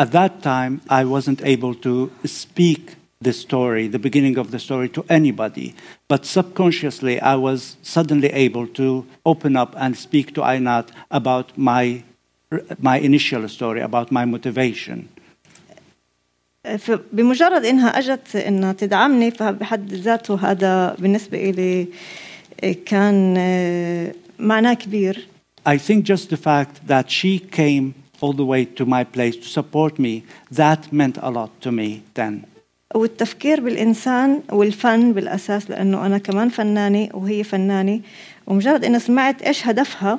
At that time, I wasn't able to speak the story, the beginning of the story, to anybody. But subconsciously, I was suddenly able to open up and speak to Ainat about my, my initial story, about my motivation. بمجرد إنها أجت إنها تدعمني فبحد ذاته هذا بالنسبة لي كان آه، معناه كبير I think just the fact that she came all the way to my place to support me, that meant a lot to me then. والتفكير بالإنسان والفن بالأساس لأنه أنا كمان فنانة وهي فنانة ومجرد إني سمعت إيش هدفها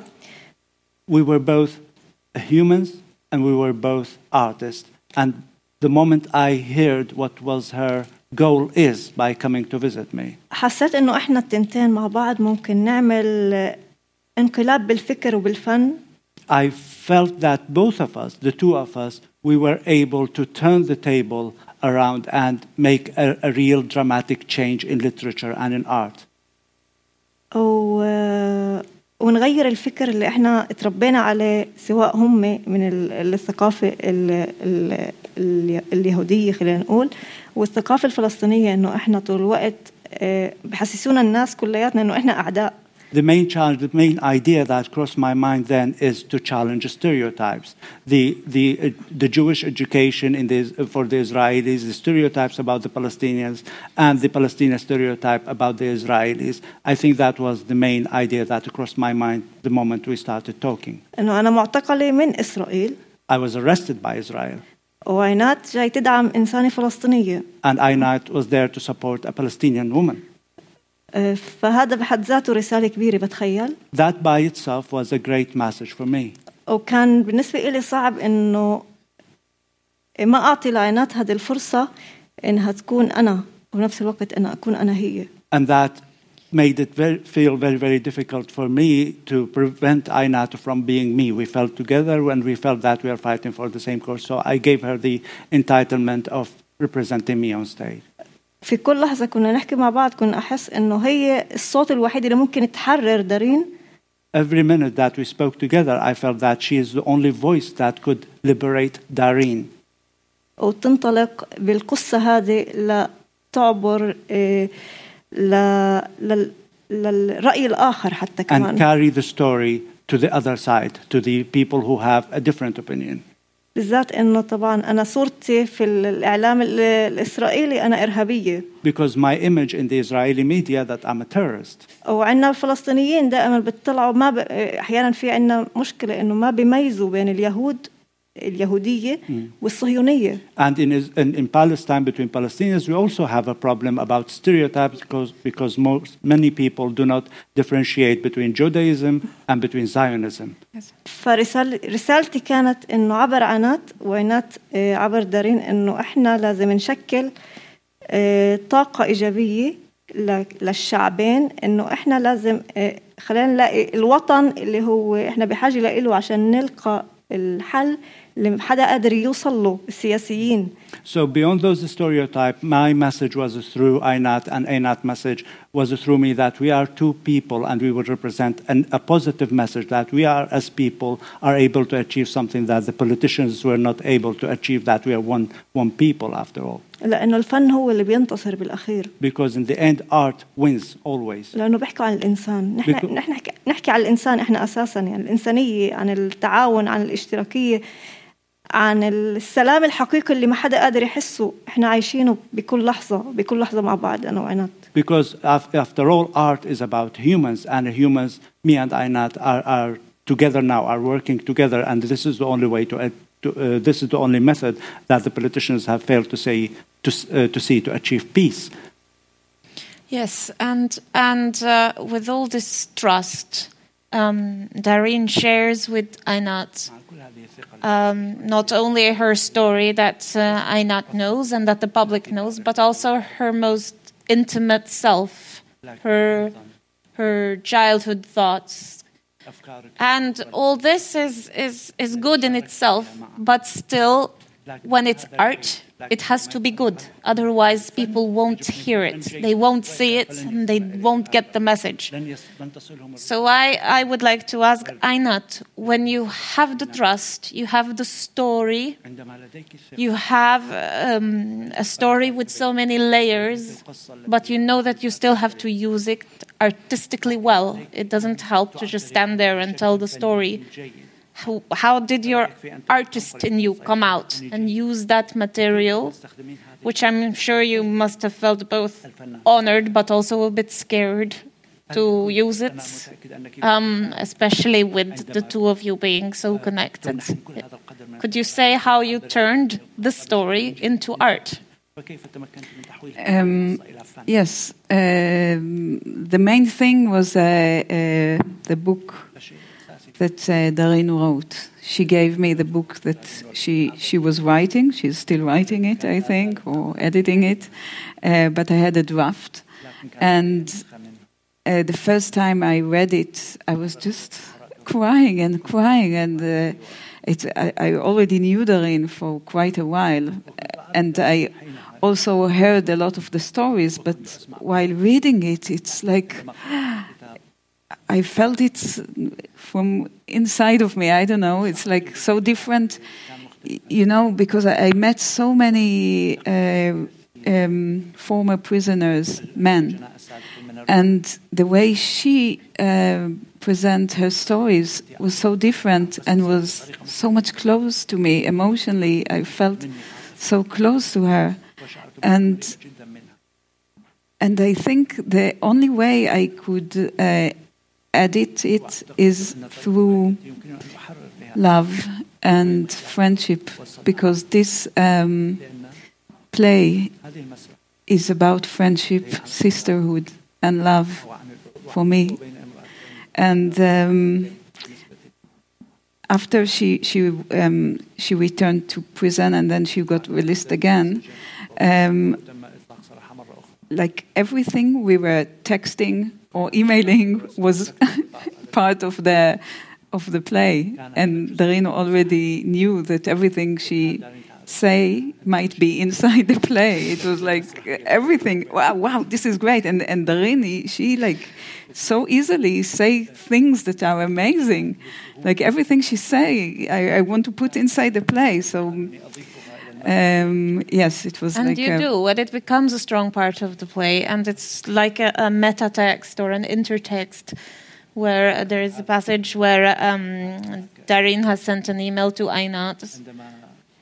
We were both humans and we were both artists. And the moment I heard what was her goal is by coming to visit me, حسيت انه احنا التنتين مع بعض ممكن نعمل انقلاب بالفكر وبالفن I felt that both of us, the two of us, we were able to turn the table around and make a, a real dramatic change in literature and in art. و ونغير الفكر اللي احنا اتربينا عليه سواء هم من ال- الثقافة ال- ال- ال- اليهودية خلينا نقول والثقافة الفلسطينية انه احنا طول الوقت آه، بحسسونا الناس كلياتنا انه احنا اعداء The main challenge, the main idea that crossed my mind then is to challenge stereotypes. The, the, uh, the Jewish education in the, for the Israelis, the stereotypes about the Palestinians, and the Palestinian stereotype about the Israelis. I think that was the main idea that crossed my mind the moment we started talking. انه انا معتقلة من اسرائيل I was arrested by Israel, وعينات جاي تدعم إنسانة فلسطينية and Einat was there to support a Palestinian woman. آه، فهذا بحد ذاته رسالة كبيرة بتخيل That by itself was a great message for me. وكان بالنسبة إلي صعب إنه ما أعطي لعينات هذه الفرصة إنها تكون أنا وبنفس الوقت أنا أكون أنا هي And that made it very, feel very, very difficult for me to prevent Einat from being me. We felt together and we felt that we are fighting for the same cause. So I gave her the entitlement of representing me on stage. في كل لحظة كنا نحكي مع بعض كنا أحس إنه هي الصوت الوحيد اللي ممكن تحرر دارين. Every minute that we spoke together, I felt that she is the only voice that could liberate دارين. وتنطلق بالقصة هذه لتعبر إيه لل... للرأي الآخر حتى and كمان carry the story to the other side, to the people who have a different opinion. بالذات إنه طبعا أنا صورتي في الإعلام ال- الإسرائيلي أنا إرهابية Because my image in the Israeli media that I'm a terrorist. وعندنا الفلسطينيين دائما بيطلعوا ما ب... أحيانا في عندنا مشكلة إنه ما بيميزوا بين اليهود اليهودية والصهيونية. And in, in, in Palestine, between Palestinians, we also have a problem about stereotypes because, because most, many people do not differentiate between Judaism and between Zionism. فرسال رسالتي كانت إنه عبر عنات وعنات آه، عبر دارين إنه إحنا لازم نشكل آه، طاقة إيجابية ل- للشعبين إنه إحنا لازم آه، خلينا نلاقي الوطن اللي هو إحنا بحاجة له عشان نلقى الحل اللي حدا قادر يوصل له السياسيين. So beyond those stereotypes, my message was through Einat and Einat message was through me that we are two people and we would represent an, a positive message that we are as people are able to achieve something that the politicians were not able to achieve that we are one, one people after all. لأنه الفن هو اللي بينتصر بالأخير. Because in the end art wins always. لأنه بيحكوا عن الإنسان، نحن Because... نحن نحكي, نحكي عن الإنسان إحنا أساساً يعني الإنسانية عن التعاون عن الاشتراكية عن السلام الحقيقي اللي ما حدا قادر يحسه. احنا عايشينه بكل لحظة بكل مع بعض أنا Because after all art is about humans and humans me and Einat are, are together now are working together and this is the only way to, uh, to uh, this is the only method that the politicians have failed to say to, uh, to see to achieve peace. Yes and and uh, with all this trust um, Darine shares with Einat um, not only her story that uh, knows and that the public knows, but also her most intimate self, her her childhood thoughts, and all this is is is good in itself, but still, when it's art, it has to be good. Otherwise, people won't hear it, they won't see it, and they won't get the message. So I, I would like to ask Einat, when you have the trust, you have the story, you have um, a story with so many layers, but you know that you still have to use it artistically well. It doesn't help to just stand there and tell the story. How, did your artist in you come out and use that material, which I'm sure you must have felt both honored but also a bit scared to use it, um, especially with the two of you being so connected? Could you say how you turned the story into art? Um, yes, um, the main thing was uh, uh, the book that uh, Darine wrote. She gave me the book that she she was writing. She's still writing it, I think, or editing it. Uh, but I had a draft, and uh, the first time I read it, I was just crying and crying, and uh, it, I, I already knew Darine for quite a while, and I also heard a lot of the stories. But while reading it, it's like I felt it from inside of me. I don't know. It's like so different, you know, because I, I met so many uh, um, former prisoners, men, and the way she uh, her stories was so different and was so much close to me emotionally. I felt so close to her, and and I think the only way I could uh, edit it is through love and friendship, because this um, play is about friendship, sisterhood, and love for me. And um, after she she um, she returned to prison and then she got released again. Um, like everything we were texting or emailing was part of the of the play, and Darine already knew that everything she say might be inside the play. It was like everything. Wow, wow, this is great. And and Darini, she like so easily say things that are amazing. Like everything she say, I, I want to put inside the play. So um, yes, it was and like you do, and it becomes a strong part of the play, and it's like a, a meta text or an intertext, where uh, there is a passage where um, Darine has sent an email to Einat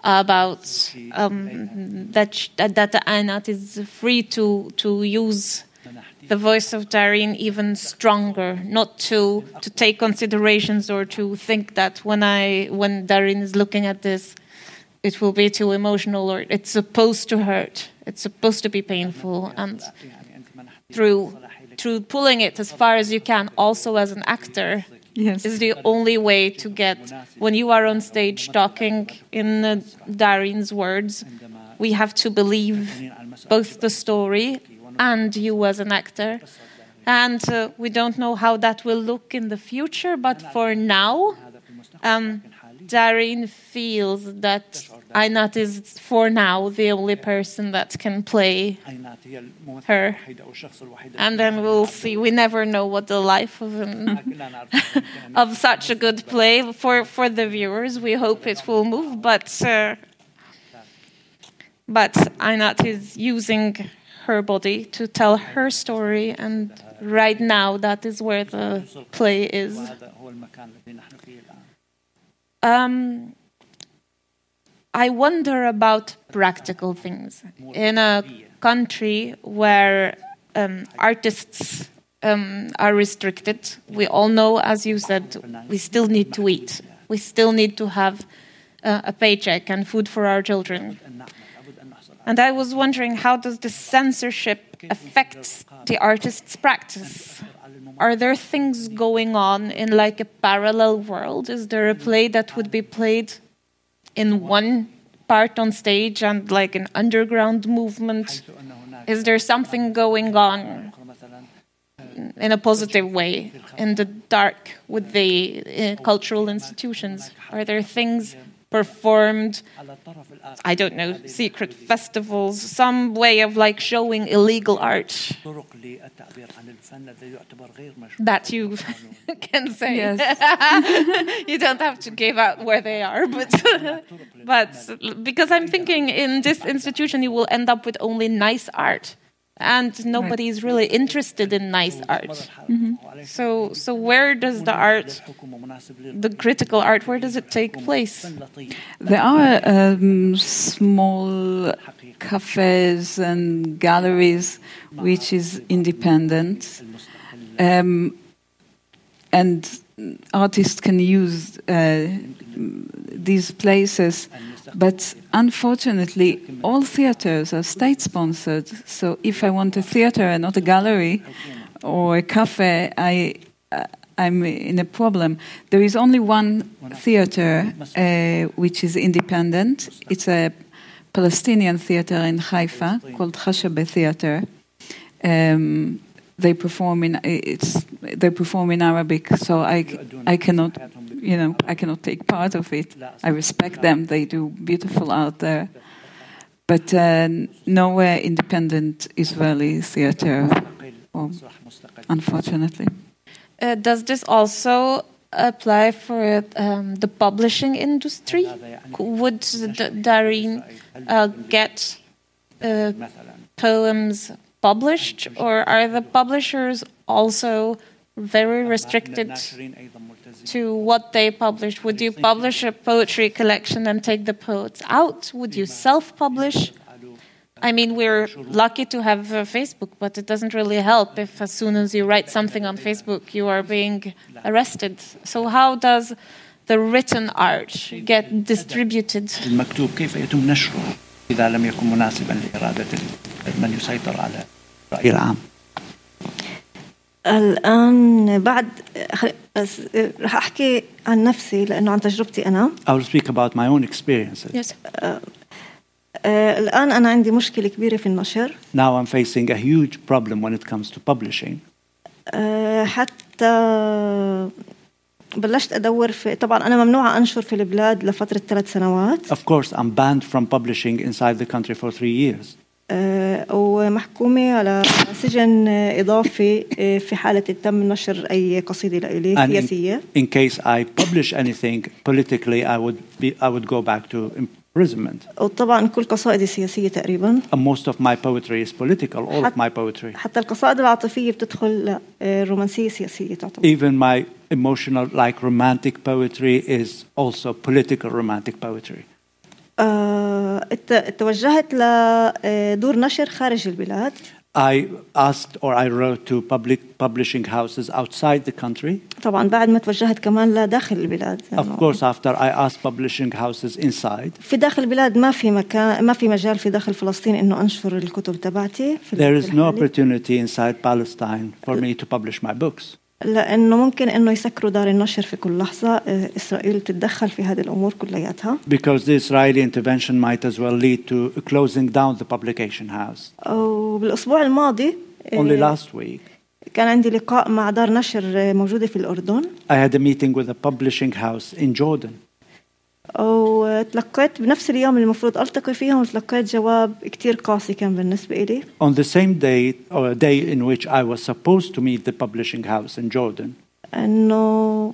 about um, that sh- that that Einat is free to to use the voice of Darine even stronger, not to to take considerations or to think that when I when Darine is looking at this, it will be too emotional or it's supposed to hurt. It's supposed to be painful, and through through pulling it as far as you can, also as an actor, Yes. is the only way to get when you are on stage talking in uh, Darine's words. We have to believe both the story and you as an actor. And uh, we don't know how that will look in the future, but for now, um, Darine feels that Einat is, for now, the only person that can play her. And then we'll see. We never know what the life of an, of such a good play for for the viewers. We hope it will move, but uh, but Einat is using her body to tell her story, and right now that is where the play is. Um, I wonder about practical things in a country where um, artists um, are restricted. We all know, as you said, we still need to eat. We still need to have uh, a paycheck and food for our children. And I was wondering, how does the censorship affect the artist's practice? Are there things going on in like a parallel world? Is there a play that would be played in one part on stage and like an underground movement? Is there something going on in a positive way in the dark with the uh, cultural institutions? Are there things performed? I don't know, secret festivals, some way of like showing illegal art that you can say. Yes. you don't have to give out where they are, but but because I'm thinking in this institution you will end up with only nice art, and nobody is really interested in nice art. So so where does the art, the critical art, where does it take place? There are um, small cafes and galleries which is independent, um, and artists can use uh, these places. But unfortunately, all theaters are state sponsored. So if I want a theater and not a gallery or a cafe, I uh, I'm in a problem. There is only one theater uh, which is independent. It's a Palestinian theater in Haifa called Khashabe Theater. Um, they perform in it's they perform in Arabic, so I I cannot you know I cannot take part of it. I respect them; they do beautiful art there, but uh, nowhere independent Israeli theater, or, unfortunately. Uh, does this also apply for um, the publishing industry? Would D- Darine uh, get uh, poems published, or are the publishers also very restricted to what they publish? Would you publish a poetry collection and take the poets out? Would you self publish? I mean, we're lucky to have uh, Facebook, but it doesn't really help if, as soon as you write something on Facebook, you are being arrested. So, how does the written art get distributed? الآن بعد رح أحكي عن نفسي لأنه عن تجربتي أنا I will speak about my own experiences. Yes. آه، الآن أنا عندي مشكلة كبيرة في النشر Now I'm facing a huge problem when it comes to publishing. آه، حتى بلشت أدور في طبعا أنا ممنوعة أنشر في البلاد لفترة ثلاث سنوات Of course, I'm banned from publishing inside the country for three years. آه، ومحكومة على سجن آه، إضافي آه، في حالة تم نشر أي قصيدة لإلي سياسية in, case I publish anything politically, I would be I would go back to imprisonment. وطبعا كل قصائدي سياسية تقريبا And most of my poetry is political. All of my poetry, حتى القصائد العاطفية بتدخل آه، رومانسية سياسية تعتبر even my emotional, like romantic poetry, is also political romantic poetry. آه، توجهت لدور نشر خارج البلاد I asked or I wrote to public publishing houses outside the country. طبعا بعد ما توجهت كمان لداخل البلاد Of course, after I asked publishing houses inside, في داخل البلاد ما في مكان ما في مجال في داخل فلسطين انه انشر الكتب تبعتي there is no opportunity inside Palestine for me to publish my books. لأنه ممكن انه يسكروا دار النشر في كل لحظه آه، اسرائيل بتتدخل في هذه الأمور كلياتها Because the Israeli intervention might as well lead to closing down the publication house. وبالاسبوع الماضي آه، Only last week, كان عندي لقاء مع دار نشر آه، موجوده في الاردن I had a meeting with a publishing house in Jordan. وتلقيت بنفس اليوم اللي المفروض التقي فيهم تلقيت جواب كتير قاسي كان بالنسبه إلي On the same day, or a day in which I was supposed to meet the publishing house in Jordan, انه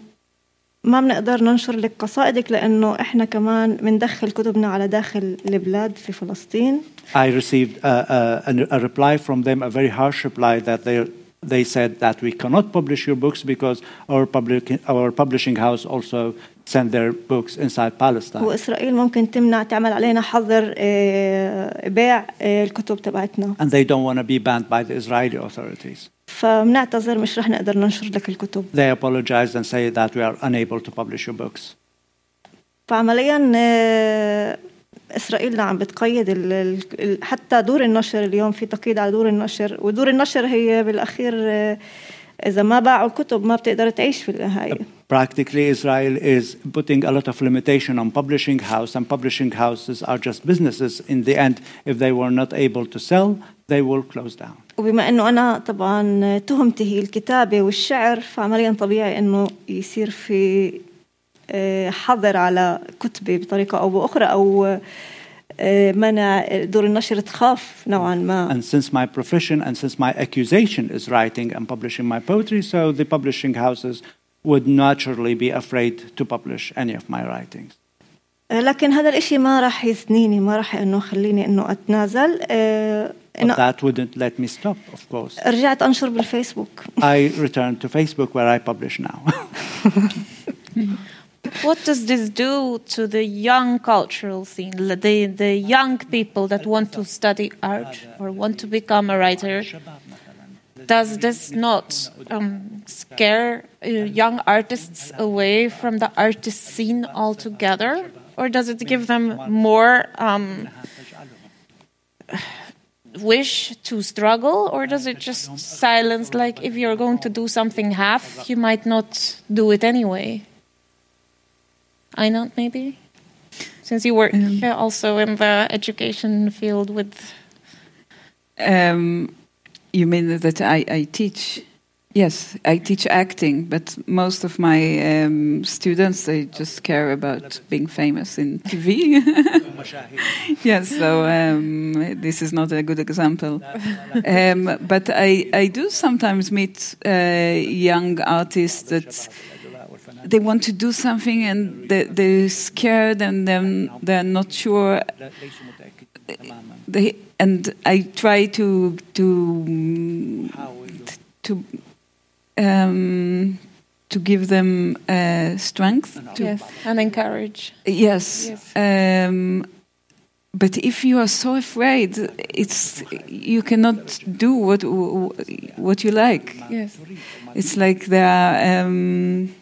ما بنقدر ننشر لك قصائدك لانه احنا كمان بندخل كتبنا على داخل البلاد في فلسطين I received a, a, a reply from them, a very harsh reply that they they said that we cannot publish your books because our public our publishing house also send their books inside Palestine. وإسرائيل ممكن تمنع تعمل علينا حظر آه، بيع آه، الكتب تبعتنا And they don't want to be banned by the Israeli authorities. فبنعتذر مش رح نقدر ننشر لك الكتب They apologize and say that we are unable to publish your books. فعمليا آه، إسرائيل نعم بتقيد حتى دور النشر اليوم في تقييد على دور النشر ودور النشر هي بالأخير آه، اذا ما باعوا الكتب ما بتقدر تعيش في النهايه Practically, Israel is putting a lot of limitation on publishing house, and publishing houses are just businesses. In the end, if they were not able to sell, they will close down. وبما انه أنا طبعا تهمتي هي الكتابه والشعر فعمليا طبيعي انه يصير في آه، حظر على كتبي بطريقه أو باخرى أو آه، منع دور النشر تخاف نوعا ما And since my profession and since my accusation is writing and publishing my poetry, so the publishing houses would naturally be afraid to publish any of my writings. آه، لكن هذا الاشي ما راح يثنيني ما راح انه يخليني انه اتنازل آه، But إنه that wouldn't let me stop, of course. رجعت انشر بالفيسبوك I returned to Facebook where I publish now. What does this do to the young cultural scene, the, the young people that want to study art or want to become a writer? Does this not um, scare uh, young artists away from the artist scene altogether? Or does it give them more um, wish to struggle? Or does it just silence, like if you're going to do something half, you might not do it anyway? Einat maybe? Since you work Um, also in the education field with Um, You mean that I, I teach? Yes, I teach acting, but most of my um, students they just care about being famous in TV. yes, so um, this is not a good example. Um, but I, I do sometimes meet uh, young artists that they want to do something and they, they're scared and then they're not sure. They, and I try to to to um, to give them uh, strength. To, Yes, and encourage. Yes. Yes. Um, but if you are so afraid, it's you cannot do what what you like. Yes. It's like there are. Um,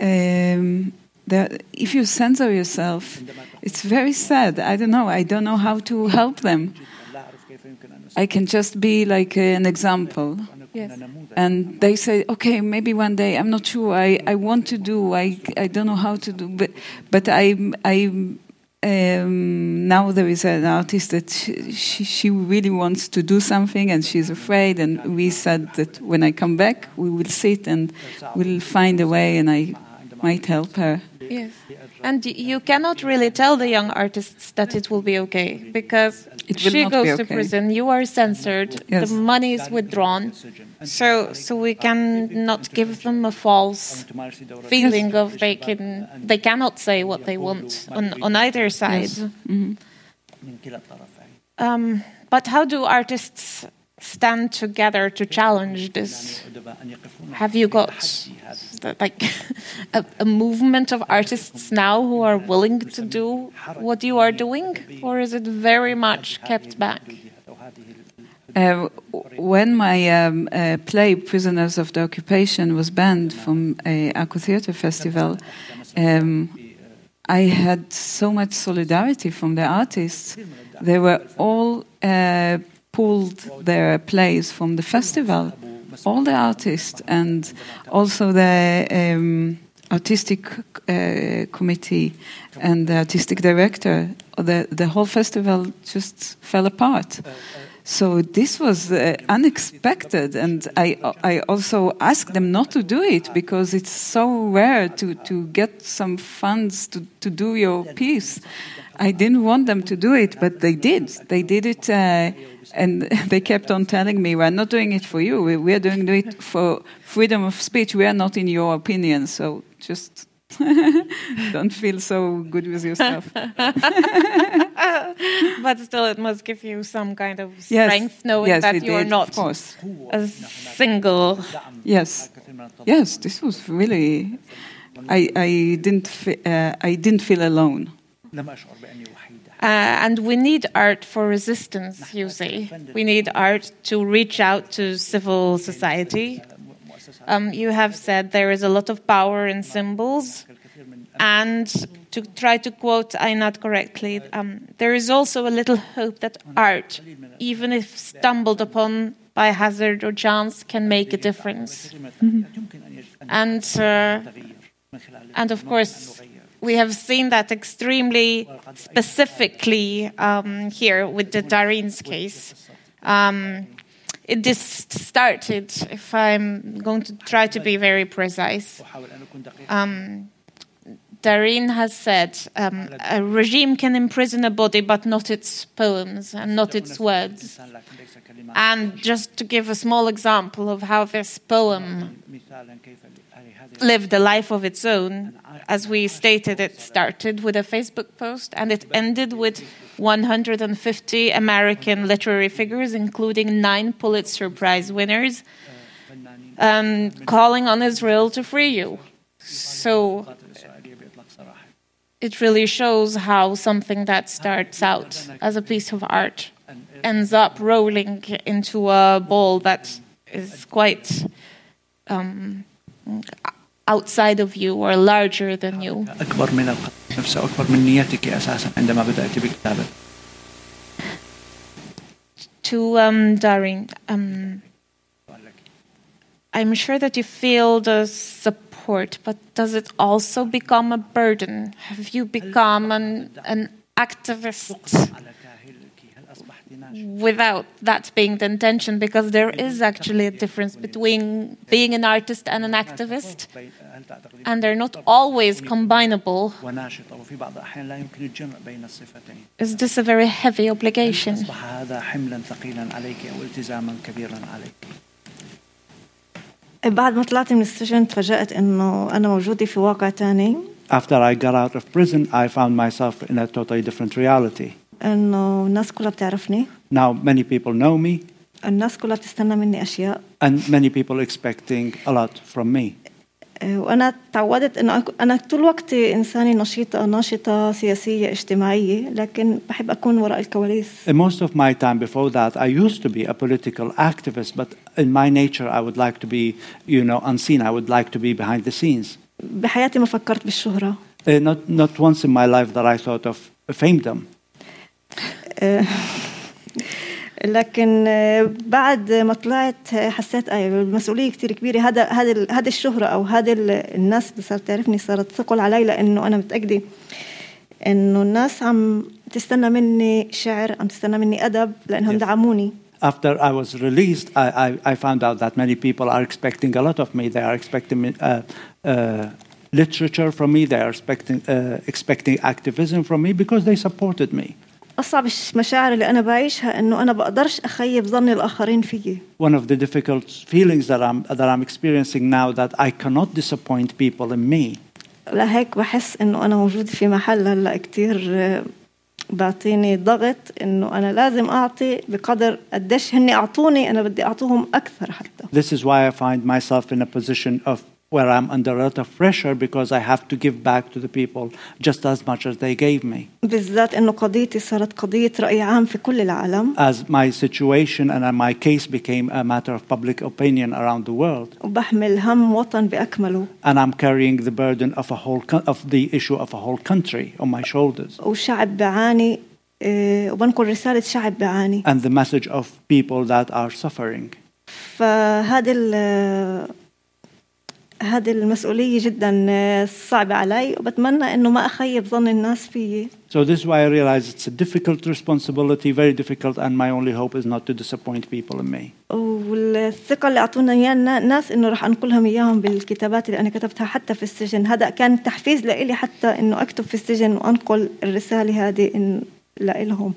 um, there, if you censor yourself, it's very sad. I don't know. I don't know how to help them. I can just be like an example. Yes. And they say, okay, maybe one day. I'm not sure. I, I want to do. I, I don't know how to do. But but I I um, now there is an artist that she, she, she really wants to do something and she's afraid. And we said that when I come back, we will sit and we'll find a way, and I might help her. Yes. And you cannot really tell the young artists that it will be okay because It she goes be to prison, you are censored, Yes. the money is withdrawn. So so we can not give them a false feeling of they can they cannot say what they want on, on either side. Um, but how do artists stand together to challenge this? Have you got like a, a movement of artists now who are willing to do what you are doing, or is it very much kept back? Uh, when my um, uh, play Prisoners of the Occupation was banned from a Akko Theatre Festival, um, I had so much solidarity from the artists. They were all uh, pulled their plays from the festival, all the artists, and also the um, artistic uh, committee and the artistic director. The, the whole festival just fell apart. So this was uh, unexpected, and I I also asked them not to do it because it's so rare to, to get some funds to, to do your piece. I didn't want them to do it, but they did. They did it, uh, and they kept on telling me, "We're not doing it for you. We, we're doing it for freedom of speech. We are not in your opinion. So just." Don't feel so good with yourself. But still, it must give you some kind of Yes. strength knowing yes, that it you are not Of course. a single. Yes. Yes, this was really. I I didn't uh, I didn't feel alone. Uh, and we need art for resistance, you see. We need art to reach out to civil society. Um, you have said there is a lot of power in symbols. And to try to quote Einat correctly, um, there is also a little hope that art, even if stumbled upon by hazard or chance, can make a difference. And, uh, and of course, we have seen that extremely specifically um, here with the Darine's case. Um, it this started, if I'm going to try to be very precise, um, Darin has said um, a regime can imprison a body but not its poems and not its words. And just to give a small example of how this poem lived a life of its own, as we stated, it started with a Facebook post and it ended with 150 American literary figures, including nine Pulitzer Prize winners, um, calling on Israel to free you. So it really shows how something that starts out as a piece of art ends up rolling into a ball that is quite um, outside of you or larger than you. To um, Darine, um, I'm sure that you feel the support, but does it also become a burden? Have you become an, an activist? without that being the intention because there is actually a difference between being an artist and an activist هل تعتقدين and they're not always combinable وناشطة وفي بعض الأحيان لا يمكن الجمع بين الصفتين is this a very heavy obligation أصبح هذا حملا ثقيلا عليك أو التزاما كبيرا عليك بعد ما طلعت من السجن تفاجأت إنه أنا موجودة في واقع تاني After I got out of prison, I found myself in a totally different reality. إنه الناس كلها بتعرفني Now, many people know me, الناس كلها بتستنى مني أشياء and many people expecting a lot from me. آه، وأنا تعودت إنه أك- أنا طول وقتي إنسانة نشيطة ناشطة سياسية اجتماعية لكن بحب أكون وراء الكواليس And most of my time before that, I used to be a political activist, but in my nature, I would like to be, you know, unseen. I would like to be behind the scenes. بحياتي ما فكرت بالشهرة Uh, not, not once in my life that I thought of famedom. آه، لكن آه، بعد ما طلعت آه، حسيت أيوة المسؤولية كتير كبيرة هذا هذا هذا الشهرة أو هذا ال- الناس اللي صارت تعرفني صارت ثقل علي لأنه أنا متأكدة إنه الناس عم تستنى مني شعر عم تستنى مني أدب لأنهم Yes. دعموني After I was released, I, I, I found out that many people are expecting a lot of me. They are expecting uh, uh, literature from me. They are expecting, uh, expecting activism from me because they supported me. أصعب المشاعر اللي أنا بعيشها إنه أنا بقدرش أخيب ظن الآخرين فيي One of the difficult feelings that I'm, that I'm experiencing now that I cannot disappoint people in me. لهيك بحس إنه أنا موجودة في محل هلأ كتير آه، بعطيني ضغط إنه أنا لازم أعطي بقدر قديش هني أعطوني أنا بدي أعطوهم أكثر حتى This is why I find myself in a position of where I'm under a lot of pressure because I have to give back to the people just as much as they gave me. بالذات إنه قضيتي صارت قضية رأي عام في كل العالم As my situation and my case became a matter of public opinion around the world, وبحمل هم وطن بأكمله and I'm carrying the burden of a whole co- of the issue of a whole country on my shoulders, وشعب بعاني آه، وبنقل رسالة شعب بعاني and the message of people that are suffering. فهذا ال- هذه المسؤولية جدا آه، صعبة علي وبتمنى إنه ما أخيب ظن الناس فيي. So this is why I realize it's a difficult responsibility, very difficult, and my only hope is not to disappoint people in me. والثقة اللي أعطونا إياها النا- الناس إنه رح أنقلهم إياهم بالكتابات اللي أنا كتبتها حتى في السجن. هذا كان تحفيز لإلي حتى إنه أكتب في السجن وأنقل الرسالة هذه لإلهم.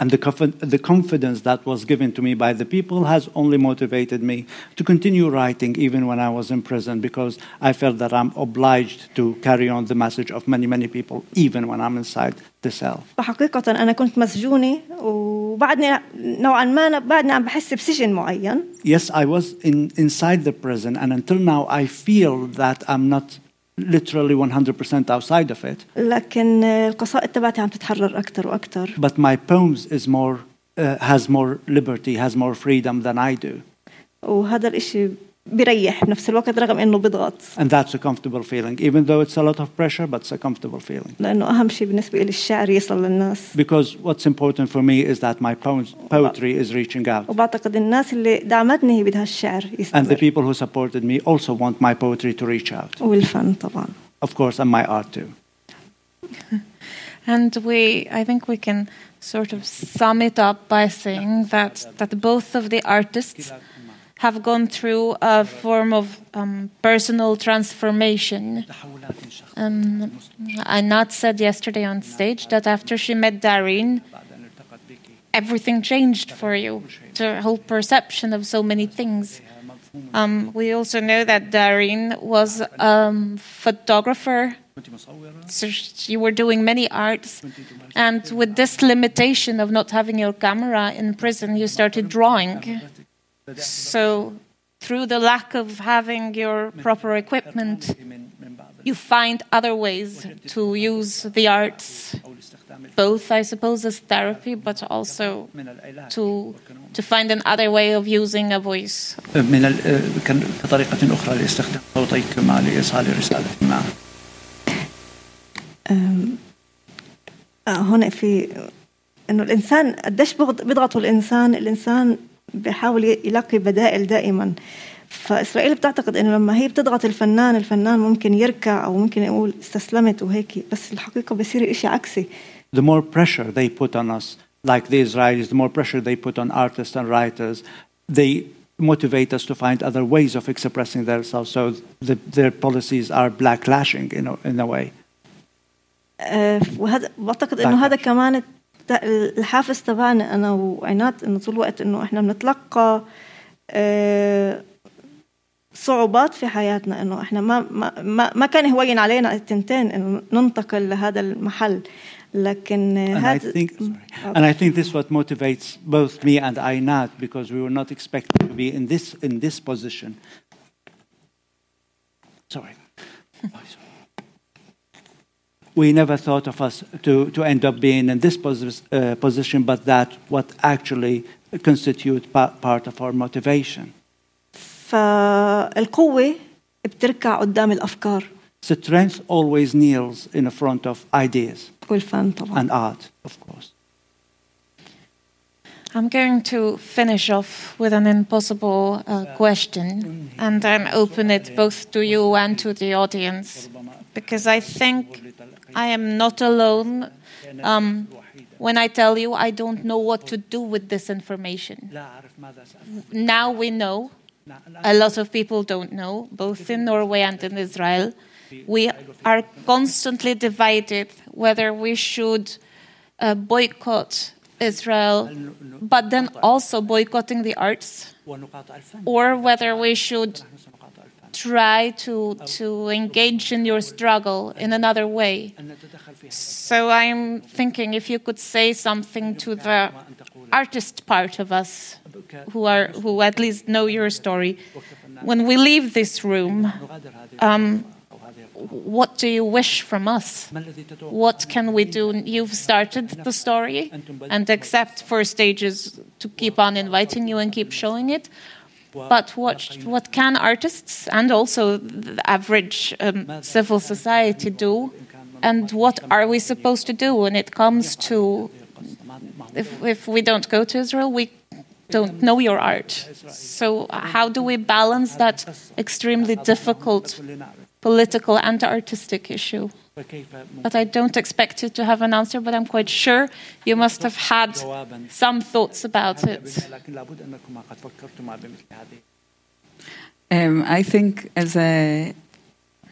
And the, confi- the confidence that was given to me by the people has only motivated me to continue writing even when I was in prison because I felt that I'm obliged to carry on the message of many, many people even when I'm inside the cell. فحقيقة أنا كنت مسجونة وبعدني نوعا ما بعدني عم بحس بسجن معين Yes, I was in, inside the prison, and until now, I feel that I'm not literally 100% outside of it. لكن القصائد تبعتي عم تتحرر أكثر وأكثر But my poems is more, uh, has more liberty, has more freedom than I do. وهذا الإشي بيريح بنفس الوقت رغم إنه بيضغط And that's a comfortable feeling, even though it's a lot of pressure, but it's a comfortable feeling. لأنه أهم شيء بالنسبة لي الشعر يصل للناس Because what's important for me is that my poems, poetry is reaching out. وبعتقد الناس اللي دعمتني هي بدها الشعر And the يستمر people who supported me also want my poetry to reach out. والفن طبعا Of course, and my art too. And we, I think we can sort of sum it up by saying that, that both of the artists have gone through a form of um, personal transformation. Um, Einat said yesterday on stage that after she met Darine, everything changed for you, the whole perception of so many things. Um, we also know that Darine was a um, photographer so you were doing many arts and with this limitation of not having your camera in prison you started drawing so through the lack of having your proper equipment you find other ways to use the arts both i suppose as therapy but also to to find another way of using a voice من ال- كان كطريقة أخرى لاستخدام صوتيك مع لإيصال رسالة ما أم، آه، هون في انه الانسان قديش بيضغط- بيضغطوا الانسان الانسان بيحاول يلاقي بدائل دائما فاسرائيل بتعتقد انه لما هي بتضغط الفنان الفنان ممكن يركع أو ممكن يقول استسلمت وهيك بس الحقيقة بصير إشي عكسي The more pressure they put on us, like the Israelis, the more pressure they put on artists and writers, they motivate us to find other ways of expressing themselves. So the, their policies are backlashing in a, in a way. آه، وهذا بعتقد انه هذا كمان الحافز تبعنا أنا وعناد إنه طول الوقت إنه إحنا بنتلقى آه، صعوبات في حياتنا إنه إحنا ما ما ما, كان هوين علينا التنتين إنه ننتقل لهذا المحل لكن And I هذا think, sorry. and I think this is what motivates both me and Ainat because we were not expecting to be in this in this position. Sorry. We never thought of us to, to end up being in this posi- uh, position, but that what actually constitute pa- part of our motivation. فالقوة بتركع قدام الافكار Strength always kneels in front of ideas والفن طبعا and art, of course. I'm going to finish off with an impossible uh, question and then open it both to you and to the audience because I think I am not alone um, when I tell you I don't know what to do with this information. Now we know. A lot of people don't know, both in Norway and in Israel. We are constantly divided whether we should uh, boycott Israel, but then also boycotting the arts, or whether we should try to, to engage in your struggle in another way. So I'm thinking if you could say something to the artist part of us who are who at least know your story. When we leave this room, um, what do you wish from us? What can we do? You've started the story, and except for stages to keep on inviting you and keep showing it. But what what can artists and also the average um, civil society do? And what are we supposed to do when it comes to if if we don't go to Israel, we don't know your art. So how do we balance that extremely difficult political and artistic issue? But I don't expect you to have an answer, but I'm quite sure you must have had some thoughts about it. Um, I think as a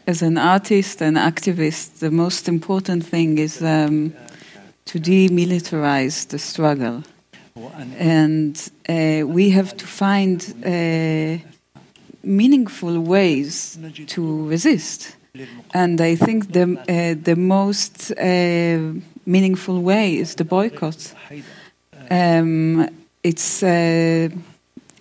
as an artist and activist, the most important thing is um, to demilitarize the struggle, and uh, we have to find uh, meaningful ways to resist. And I think the uh, the most uh, meaningful way is the boycott. Um, it's uh,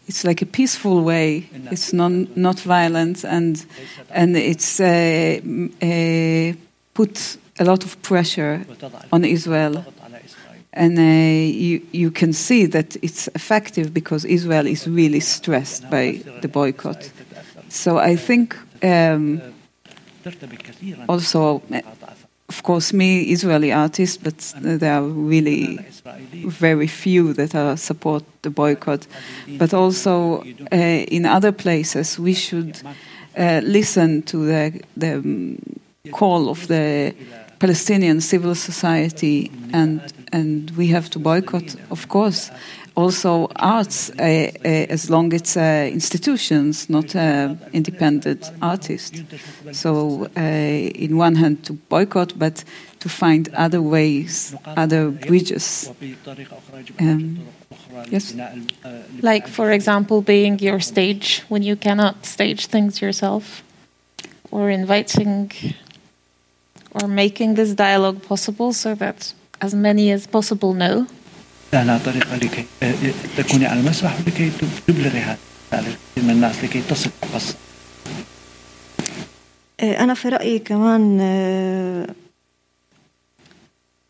it's like a peaceful way. It's non not violent, and and it's uh, uh, put a lot of pressure on Israel. And uh, you you can see that it's effective because Israel is really stressed by the boycott. So I think um, also, uh, of course, me Israeli artist, but there are really very few that are support the boycott. But also uh, in other places, we should uh, listen to the, the um, call of the Palestinian civil society, and and we have to boycott, of course. Also, arts, uh, uh, as long as it's uh, institutions, not independent artists. So, in one hand, to boycott, but to find other ways, other bridges. Um, yes. Like, for example, being your stage when you cannot stage things yourself, or inviting or making this dialogue possible so that as many as possible know. لها طريقة لكي آه، تكوني على المسرح ولكي تبلغي هذا من الناس لكي تصل القصة آه، أنا في رأيي كمان آه،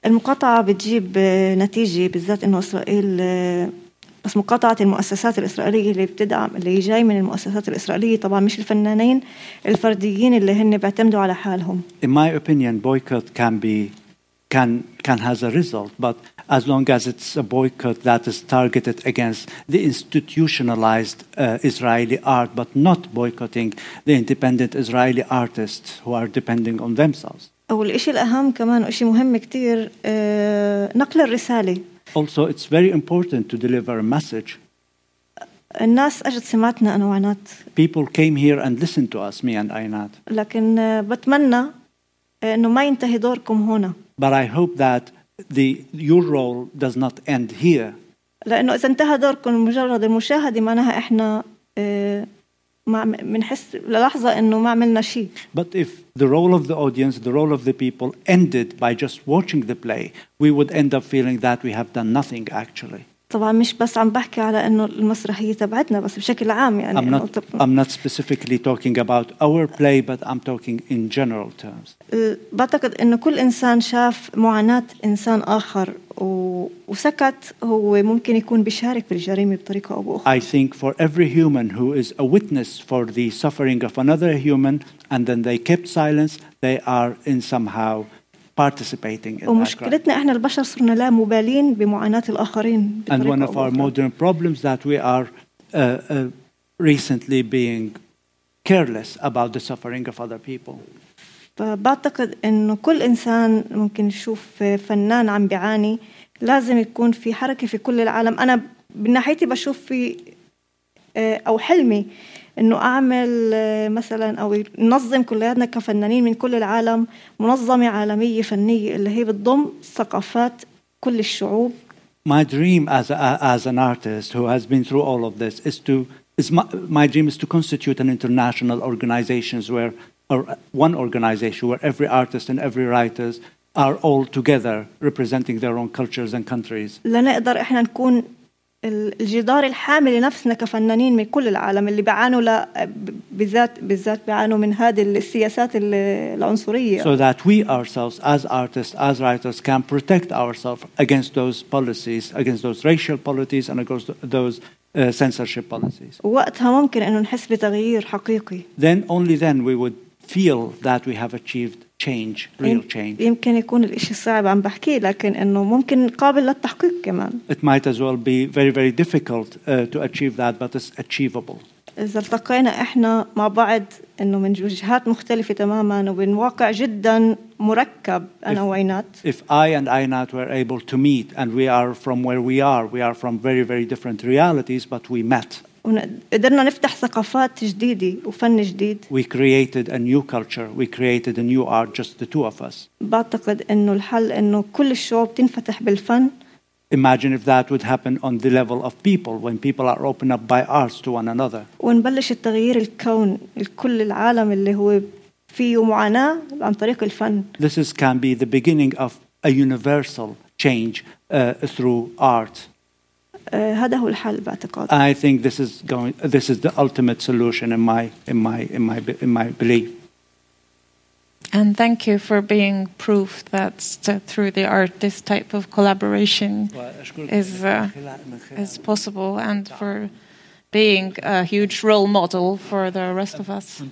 المقاطعة بتجيب نتيجة بالذات إنه إسرائيل بس مقاطعة المؤسسات الإسرائيلية اللي بتدعم اللي جاي من المؤسسات الإسرائيلية طبعا مش الفنانين الفرديين اللي هن بيعتمدوا على حالهم. In my opinion, boycott can be can can has a result, but as long as it's a boycott that is targeted against the institutionalized uh, Israeli art, but not boycotting the independent Israeli artists who are depending on themselves. Also, it's very important to deliver a message. الناس اجت سمعتنا انا وعنات. People came here and listened to us, me and Einat. لكن بتمنى انه ما ينتهي دوركم هنا. But I hope that the, your role does not end here. لانه اذا انتهى دوركم مجرد المشاهده معناها احنا آه، ما بنحس للحظه انه ما عملنا شيء But if the role of the audience, the role of the people ended by just watching the play, we would end up feeling that we have done nothing actually. طبعا مش بس عم بحكي على انه المسرحيه تبعتنا بس بشكل عام يعني I'm not, I'm not specifically talking about our play, but I'm talking in general terms. بعتقد انه كل انسان شاف معاناه انسان اخر و... وسكت هو ممكن يكون بيشارك بالجريمه بطريقه أو باخرى I think for every human who is a witness for the suffering of another human and then they kept silence, they are in somehow participating in. ومشكلتنا إحنا البشر صرنا لا مبالين بمعاناة الآخرين And one of our modern problems that we are uh, uh, recently being careless about the suffering of other people. فبعتقد إنه كل إنسان ممكن يشوف فنان عم بيعاني لازم يكون في حركة في كل العالم أنا من ناحيتي بشوف في آه، أو حلمي انه اعمل آه، مثلا أو ننظم كلياتنا كفنانين من كل العالم منظمه عالميه فنيه اللي هي بتضم ثقافات كل الشعوب My dream as, a, as an artist who has been through all of this is to is my, my dream is to constitute an international organizations where or one organization where every artist and every writers are all together representing their own cultures and countries. لنقدر إحنا نكون الجدار الحامي لنفسنا كفنانين من كل العالم اللي بيعانوا ل- بالذات بالذات بيعانوا من هذه السياسات ال- العنصريه So that we ourselves, as artists, as writers, can protect ourselves against those policies, against those racial policies, and against those uh, censorship policies. وقتها ممكن انه نحس بتغيير حقيقي Then, only then, we would feel that we have achieved change real change. يمكن يكون الإشي صعب عم بحكي لكن إنه ممكن قابل للتحقيق كمان. It might as well be very very difficult uh, to achieve that but it's achievable. إذا التقينا إحنا مع بعض إنه من وجهات مختلفة تماما ومن واقع جدا مركب أنا if, وعينات. if I and Einat were able to meet and we are from where we are we are from very very different realities but we met. وقدرنا نفتح ثقافات جديده وفن جديد We created a new culture, we created a new art, just the two of us. بعتقد انه الحل انه كل الشعوب تنفتح بالفن Imagine if that would happen on the level of people, when people are open up by arts to one another. ونبلش التغيير الكون الكل العالم اللي هو فيه معاناه عن طريق الفن This is, can be the beginning of a universal change uh, through art. آه هذا هو الحل باعتقادي I think this is going. This is the ultimate solution in my in my in my in my belief. And thank you for being proof that st- through the art, this type of collaboration is, uh, is possible and for being a huge role model for the rest of us.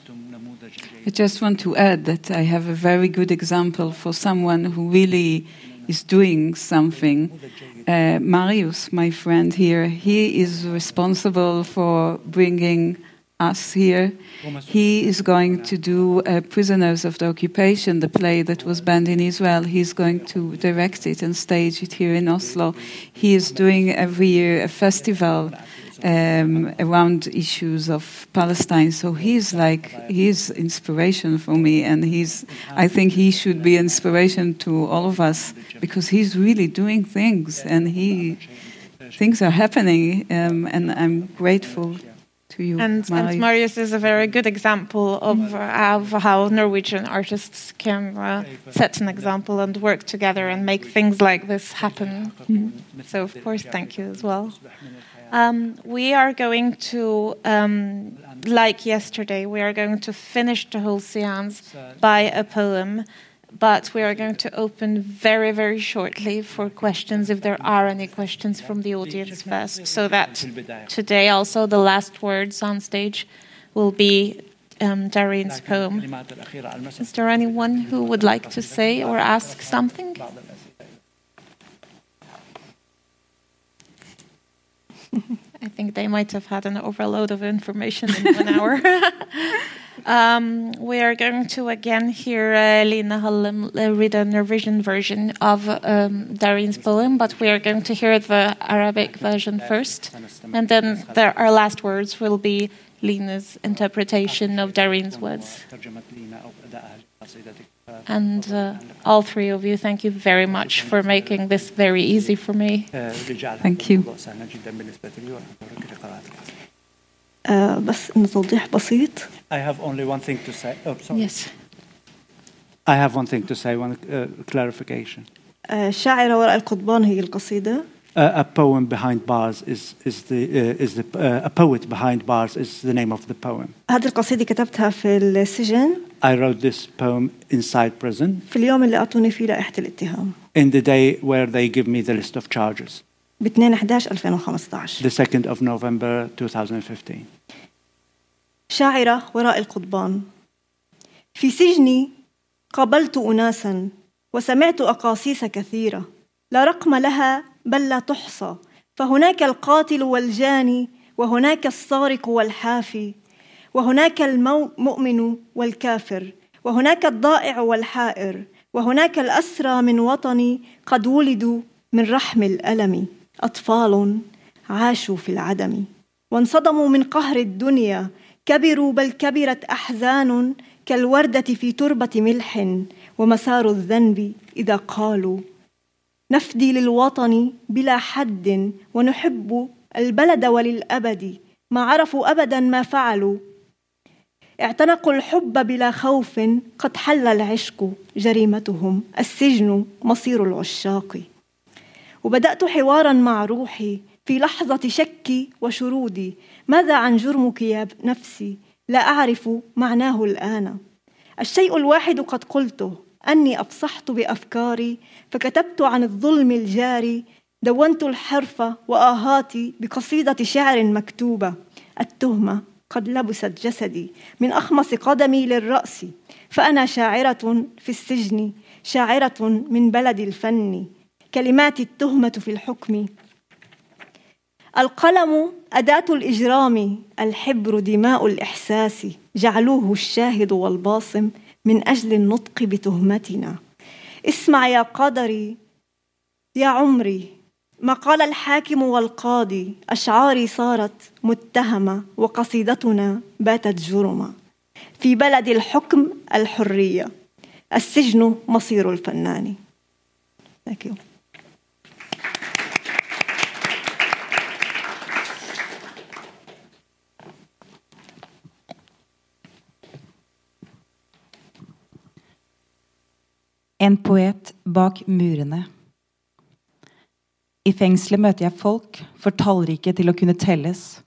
I just want to add that I have a very good example for someone who really is doing something. Uh, Marius, my friend here, he is responsible for bringing us here. He is going to do uh, Prisoners of the Occupation, the play that was banned in Israel. He's going to direct it and stage it here in Oslo. He is doing every year a festival um, around issues of Palestine. So he's like he's inspiration for me, and he's I think he should be inspiration to all of us because he's really doing things, and he things are happening, um, and I'm grateful to you, And, and Marius is a very good example of, uh, of how Norwegian artists can uh, set an example and work together and make things like this happen. So, of course, thank you as well. Um, we are going to, um, like yesterday, we are going to finish the whole seance by a poem, but we are going to open very, very shortly for questions if there are any questions from the audience first, so that today also the last words on stage will be um, Darine's poem. Is there anyone who would like to say or ask something? I think they might have had an overload of information in one hour. Um, we are going to again hear uh, Lina Hallem uh, read a Norwegian version of um, Darine's poem, but we are going to hear the Arabic version first, and then the, our last words will be Lina's interpretation of Darine's words. ترجمة لينا أو أدائها لقصيدتك And uh, all three of you, thank you very much for making this very easy for me. آه، رجال Thank you. الموضوع سهل جدا بالنسبة لي وأرجو قراءتك آه بس إنه توضيح بسيط I have only one thing to say. Oh, sorry. Yes. I have one thing to say, one uh, clarification. آه شاعرة وراء القضبان هي القصيدة Uh, a poem behind bars is is the uh, is the uh, a poet behind bars is the name of the poem. هذه القصيدة كتبتها في السجن I wrote this poem inside prison في اليوم اللي أعطوني فيه لائحة الاتهام in the day where they give me the list of charges, ب 2 11 2015 the 2nd of November 2015. شاعرة وراء القضبان في سجني قابلت أناسا وسمعت أقاصيص كثيرة لا رقم لها بل لا تحصى. فهناك القاتل والجاني وهناك السارق والحافي وهناك المؤمن والكافر وهناك الضائع والحائر وهناك الأسرى من وطني قد ولدوا من رحم الألم. أطفال عاشوا في العدم. وانصدموا من قهر الدنيا. كبروا بل كبرت أحزان كالوردة في تربة ملح ومسار الذنب إذا قالوا نفدي للوطن بلا حد ونحب البلد وللأبد ما عرفوا أبدا ما فعلوا. اعتنقوا الحب بلا خوف قد حل العشق جريمتهم. السجن مصير العشاق. وبدأت حوارا مع روحي في لحظة شكي وشرودي ماذا عن جرمك يا نفسي؟ لا أعرف معناه الآن. الشيء الواحد قد قلته. أني أفصحت بأفكاري فكتبت عن الظلم الجاري دونت الحرف وآهاتي بقصيدة شعر مكتوبة. التهمة قد لبست جسدي من أخمص قدمي للرأس فأنا شاعرة في السجن شاعرة من بلد الفن. كلمات التهمة في الحكم. القلم أداة الإجرام الحبر دماء الإحساس. جعلوه الشاهد والباصم. من أجل النطق بتهمتنا. اسمع يا قدري يا عمري ما قال الحاكم والقاضي أشعاري صارت متهمة وقصيدتنا باتت جرمة في بلد الحكم الحرية السجن مصير الفنان. Thank you. En poet bak murene. I fengselet møter jeg folk for tallrike til å kunne telles.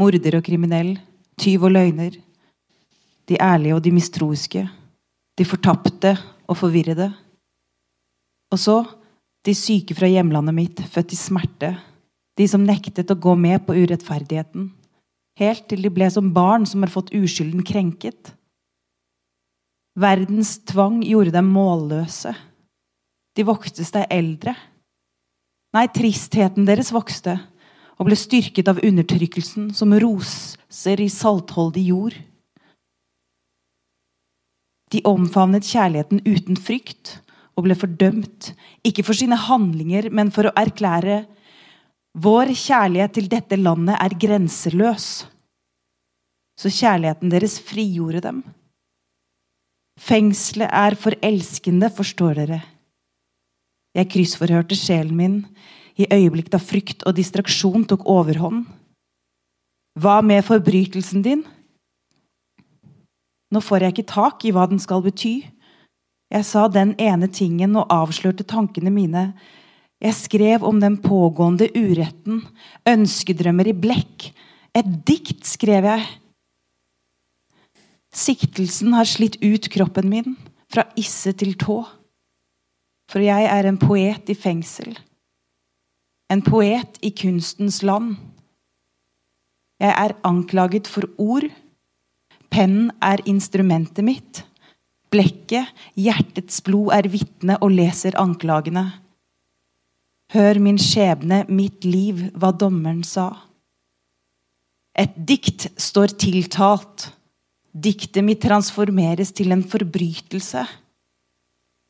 Morder og kriminell, tyv og løgner. De ærlige og de mistroiske. De fortapte og forvirrede. Og så de syke fra hjemlandet mitt, født i smerte. De som nektet å gå med på urettferdigheten. Helt til de ble som barn som har fått uskylden krenket. Verdens tvang gjorde dem målløse. De vokste seg eldre. Nei, tristheten deres vokste og ble styrket av undertrykkelsen som roser i saltholdig jord. De omfavnet kjærligheten uten frykt og ble fordømt, ikke for sine handlinger, men for å erklære vår kjærlighet til dette landet er grenseløs. Så kjærligheten deres frigjorde dem. Fengselet er for elskende, forstår dere. Jeg kryssforhørte sjelen min i øyeblikk da frykt og distraksjon tok overhånd. Hva med forbrytelsen din? Nå får jeg ikke tak i hva den skal bety. Jeg sa den ene tingen og avslørte tankene mine. Jeg skrev om den pågående uretten, ønskedrømmer i blekk. Et dikt skrev jeg. Siktelsen har slitt ut kroppen min, fra isse til tå. For jeg er en poet i fengsel. En poet i kunstens land. Jeg er anklaget for ord. Pennen er instrumentet mitt. Blekket, hjertets blod, er vitne og leser anklagene. Hør min skjebne, mitt liv, hva dommeren sa. Et dikt står tiltalt. Diktet mitt transformeres til en forbrytelse.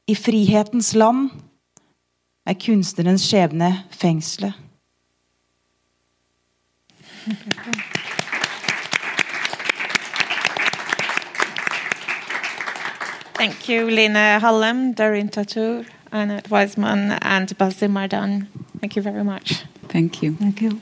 I frihetens land er kunstnerens skjebne fengselet. Thank you, Lena Hallem, Darin Tatur, Anna Weisman, and Basim Mardan. Thank you very much. Thank you. Thank you.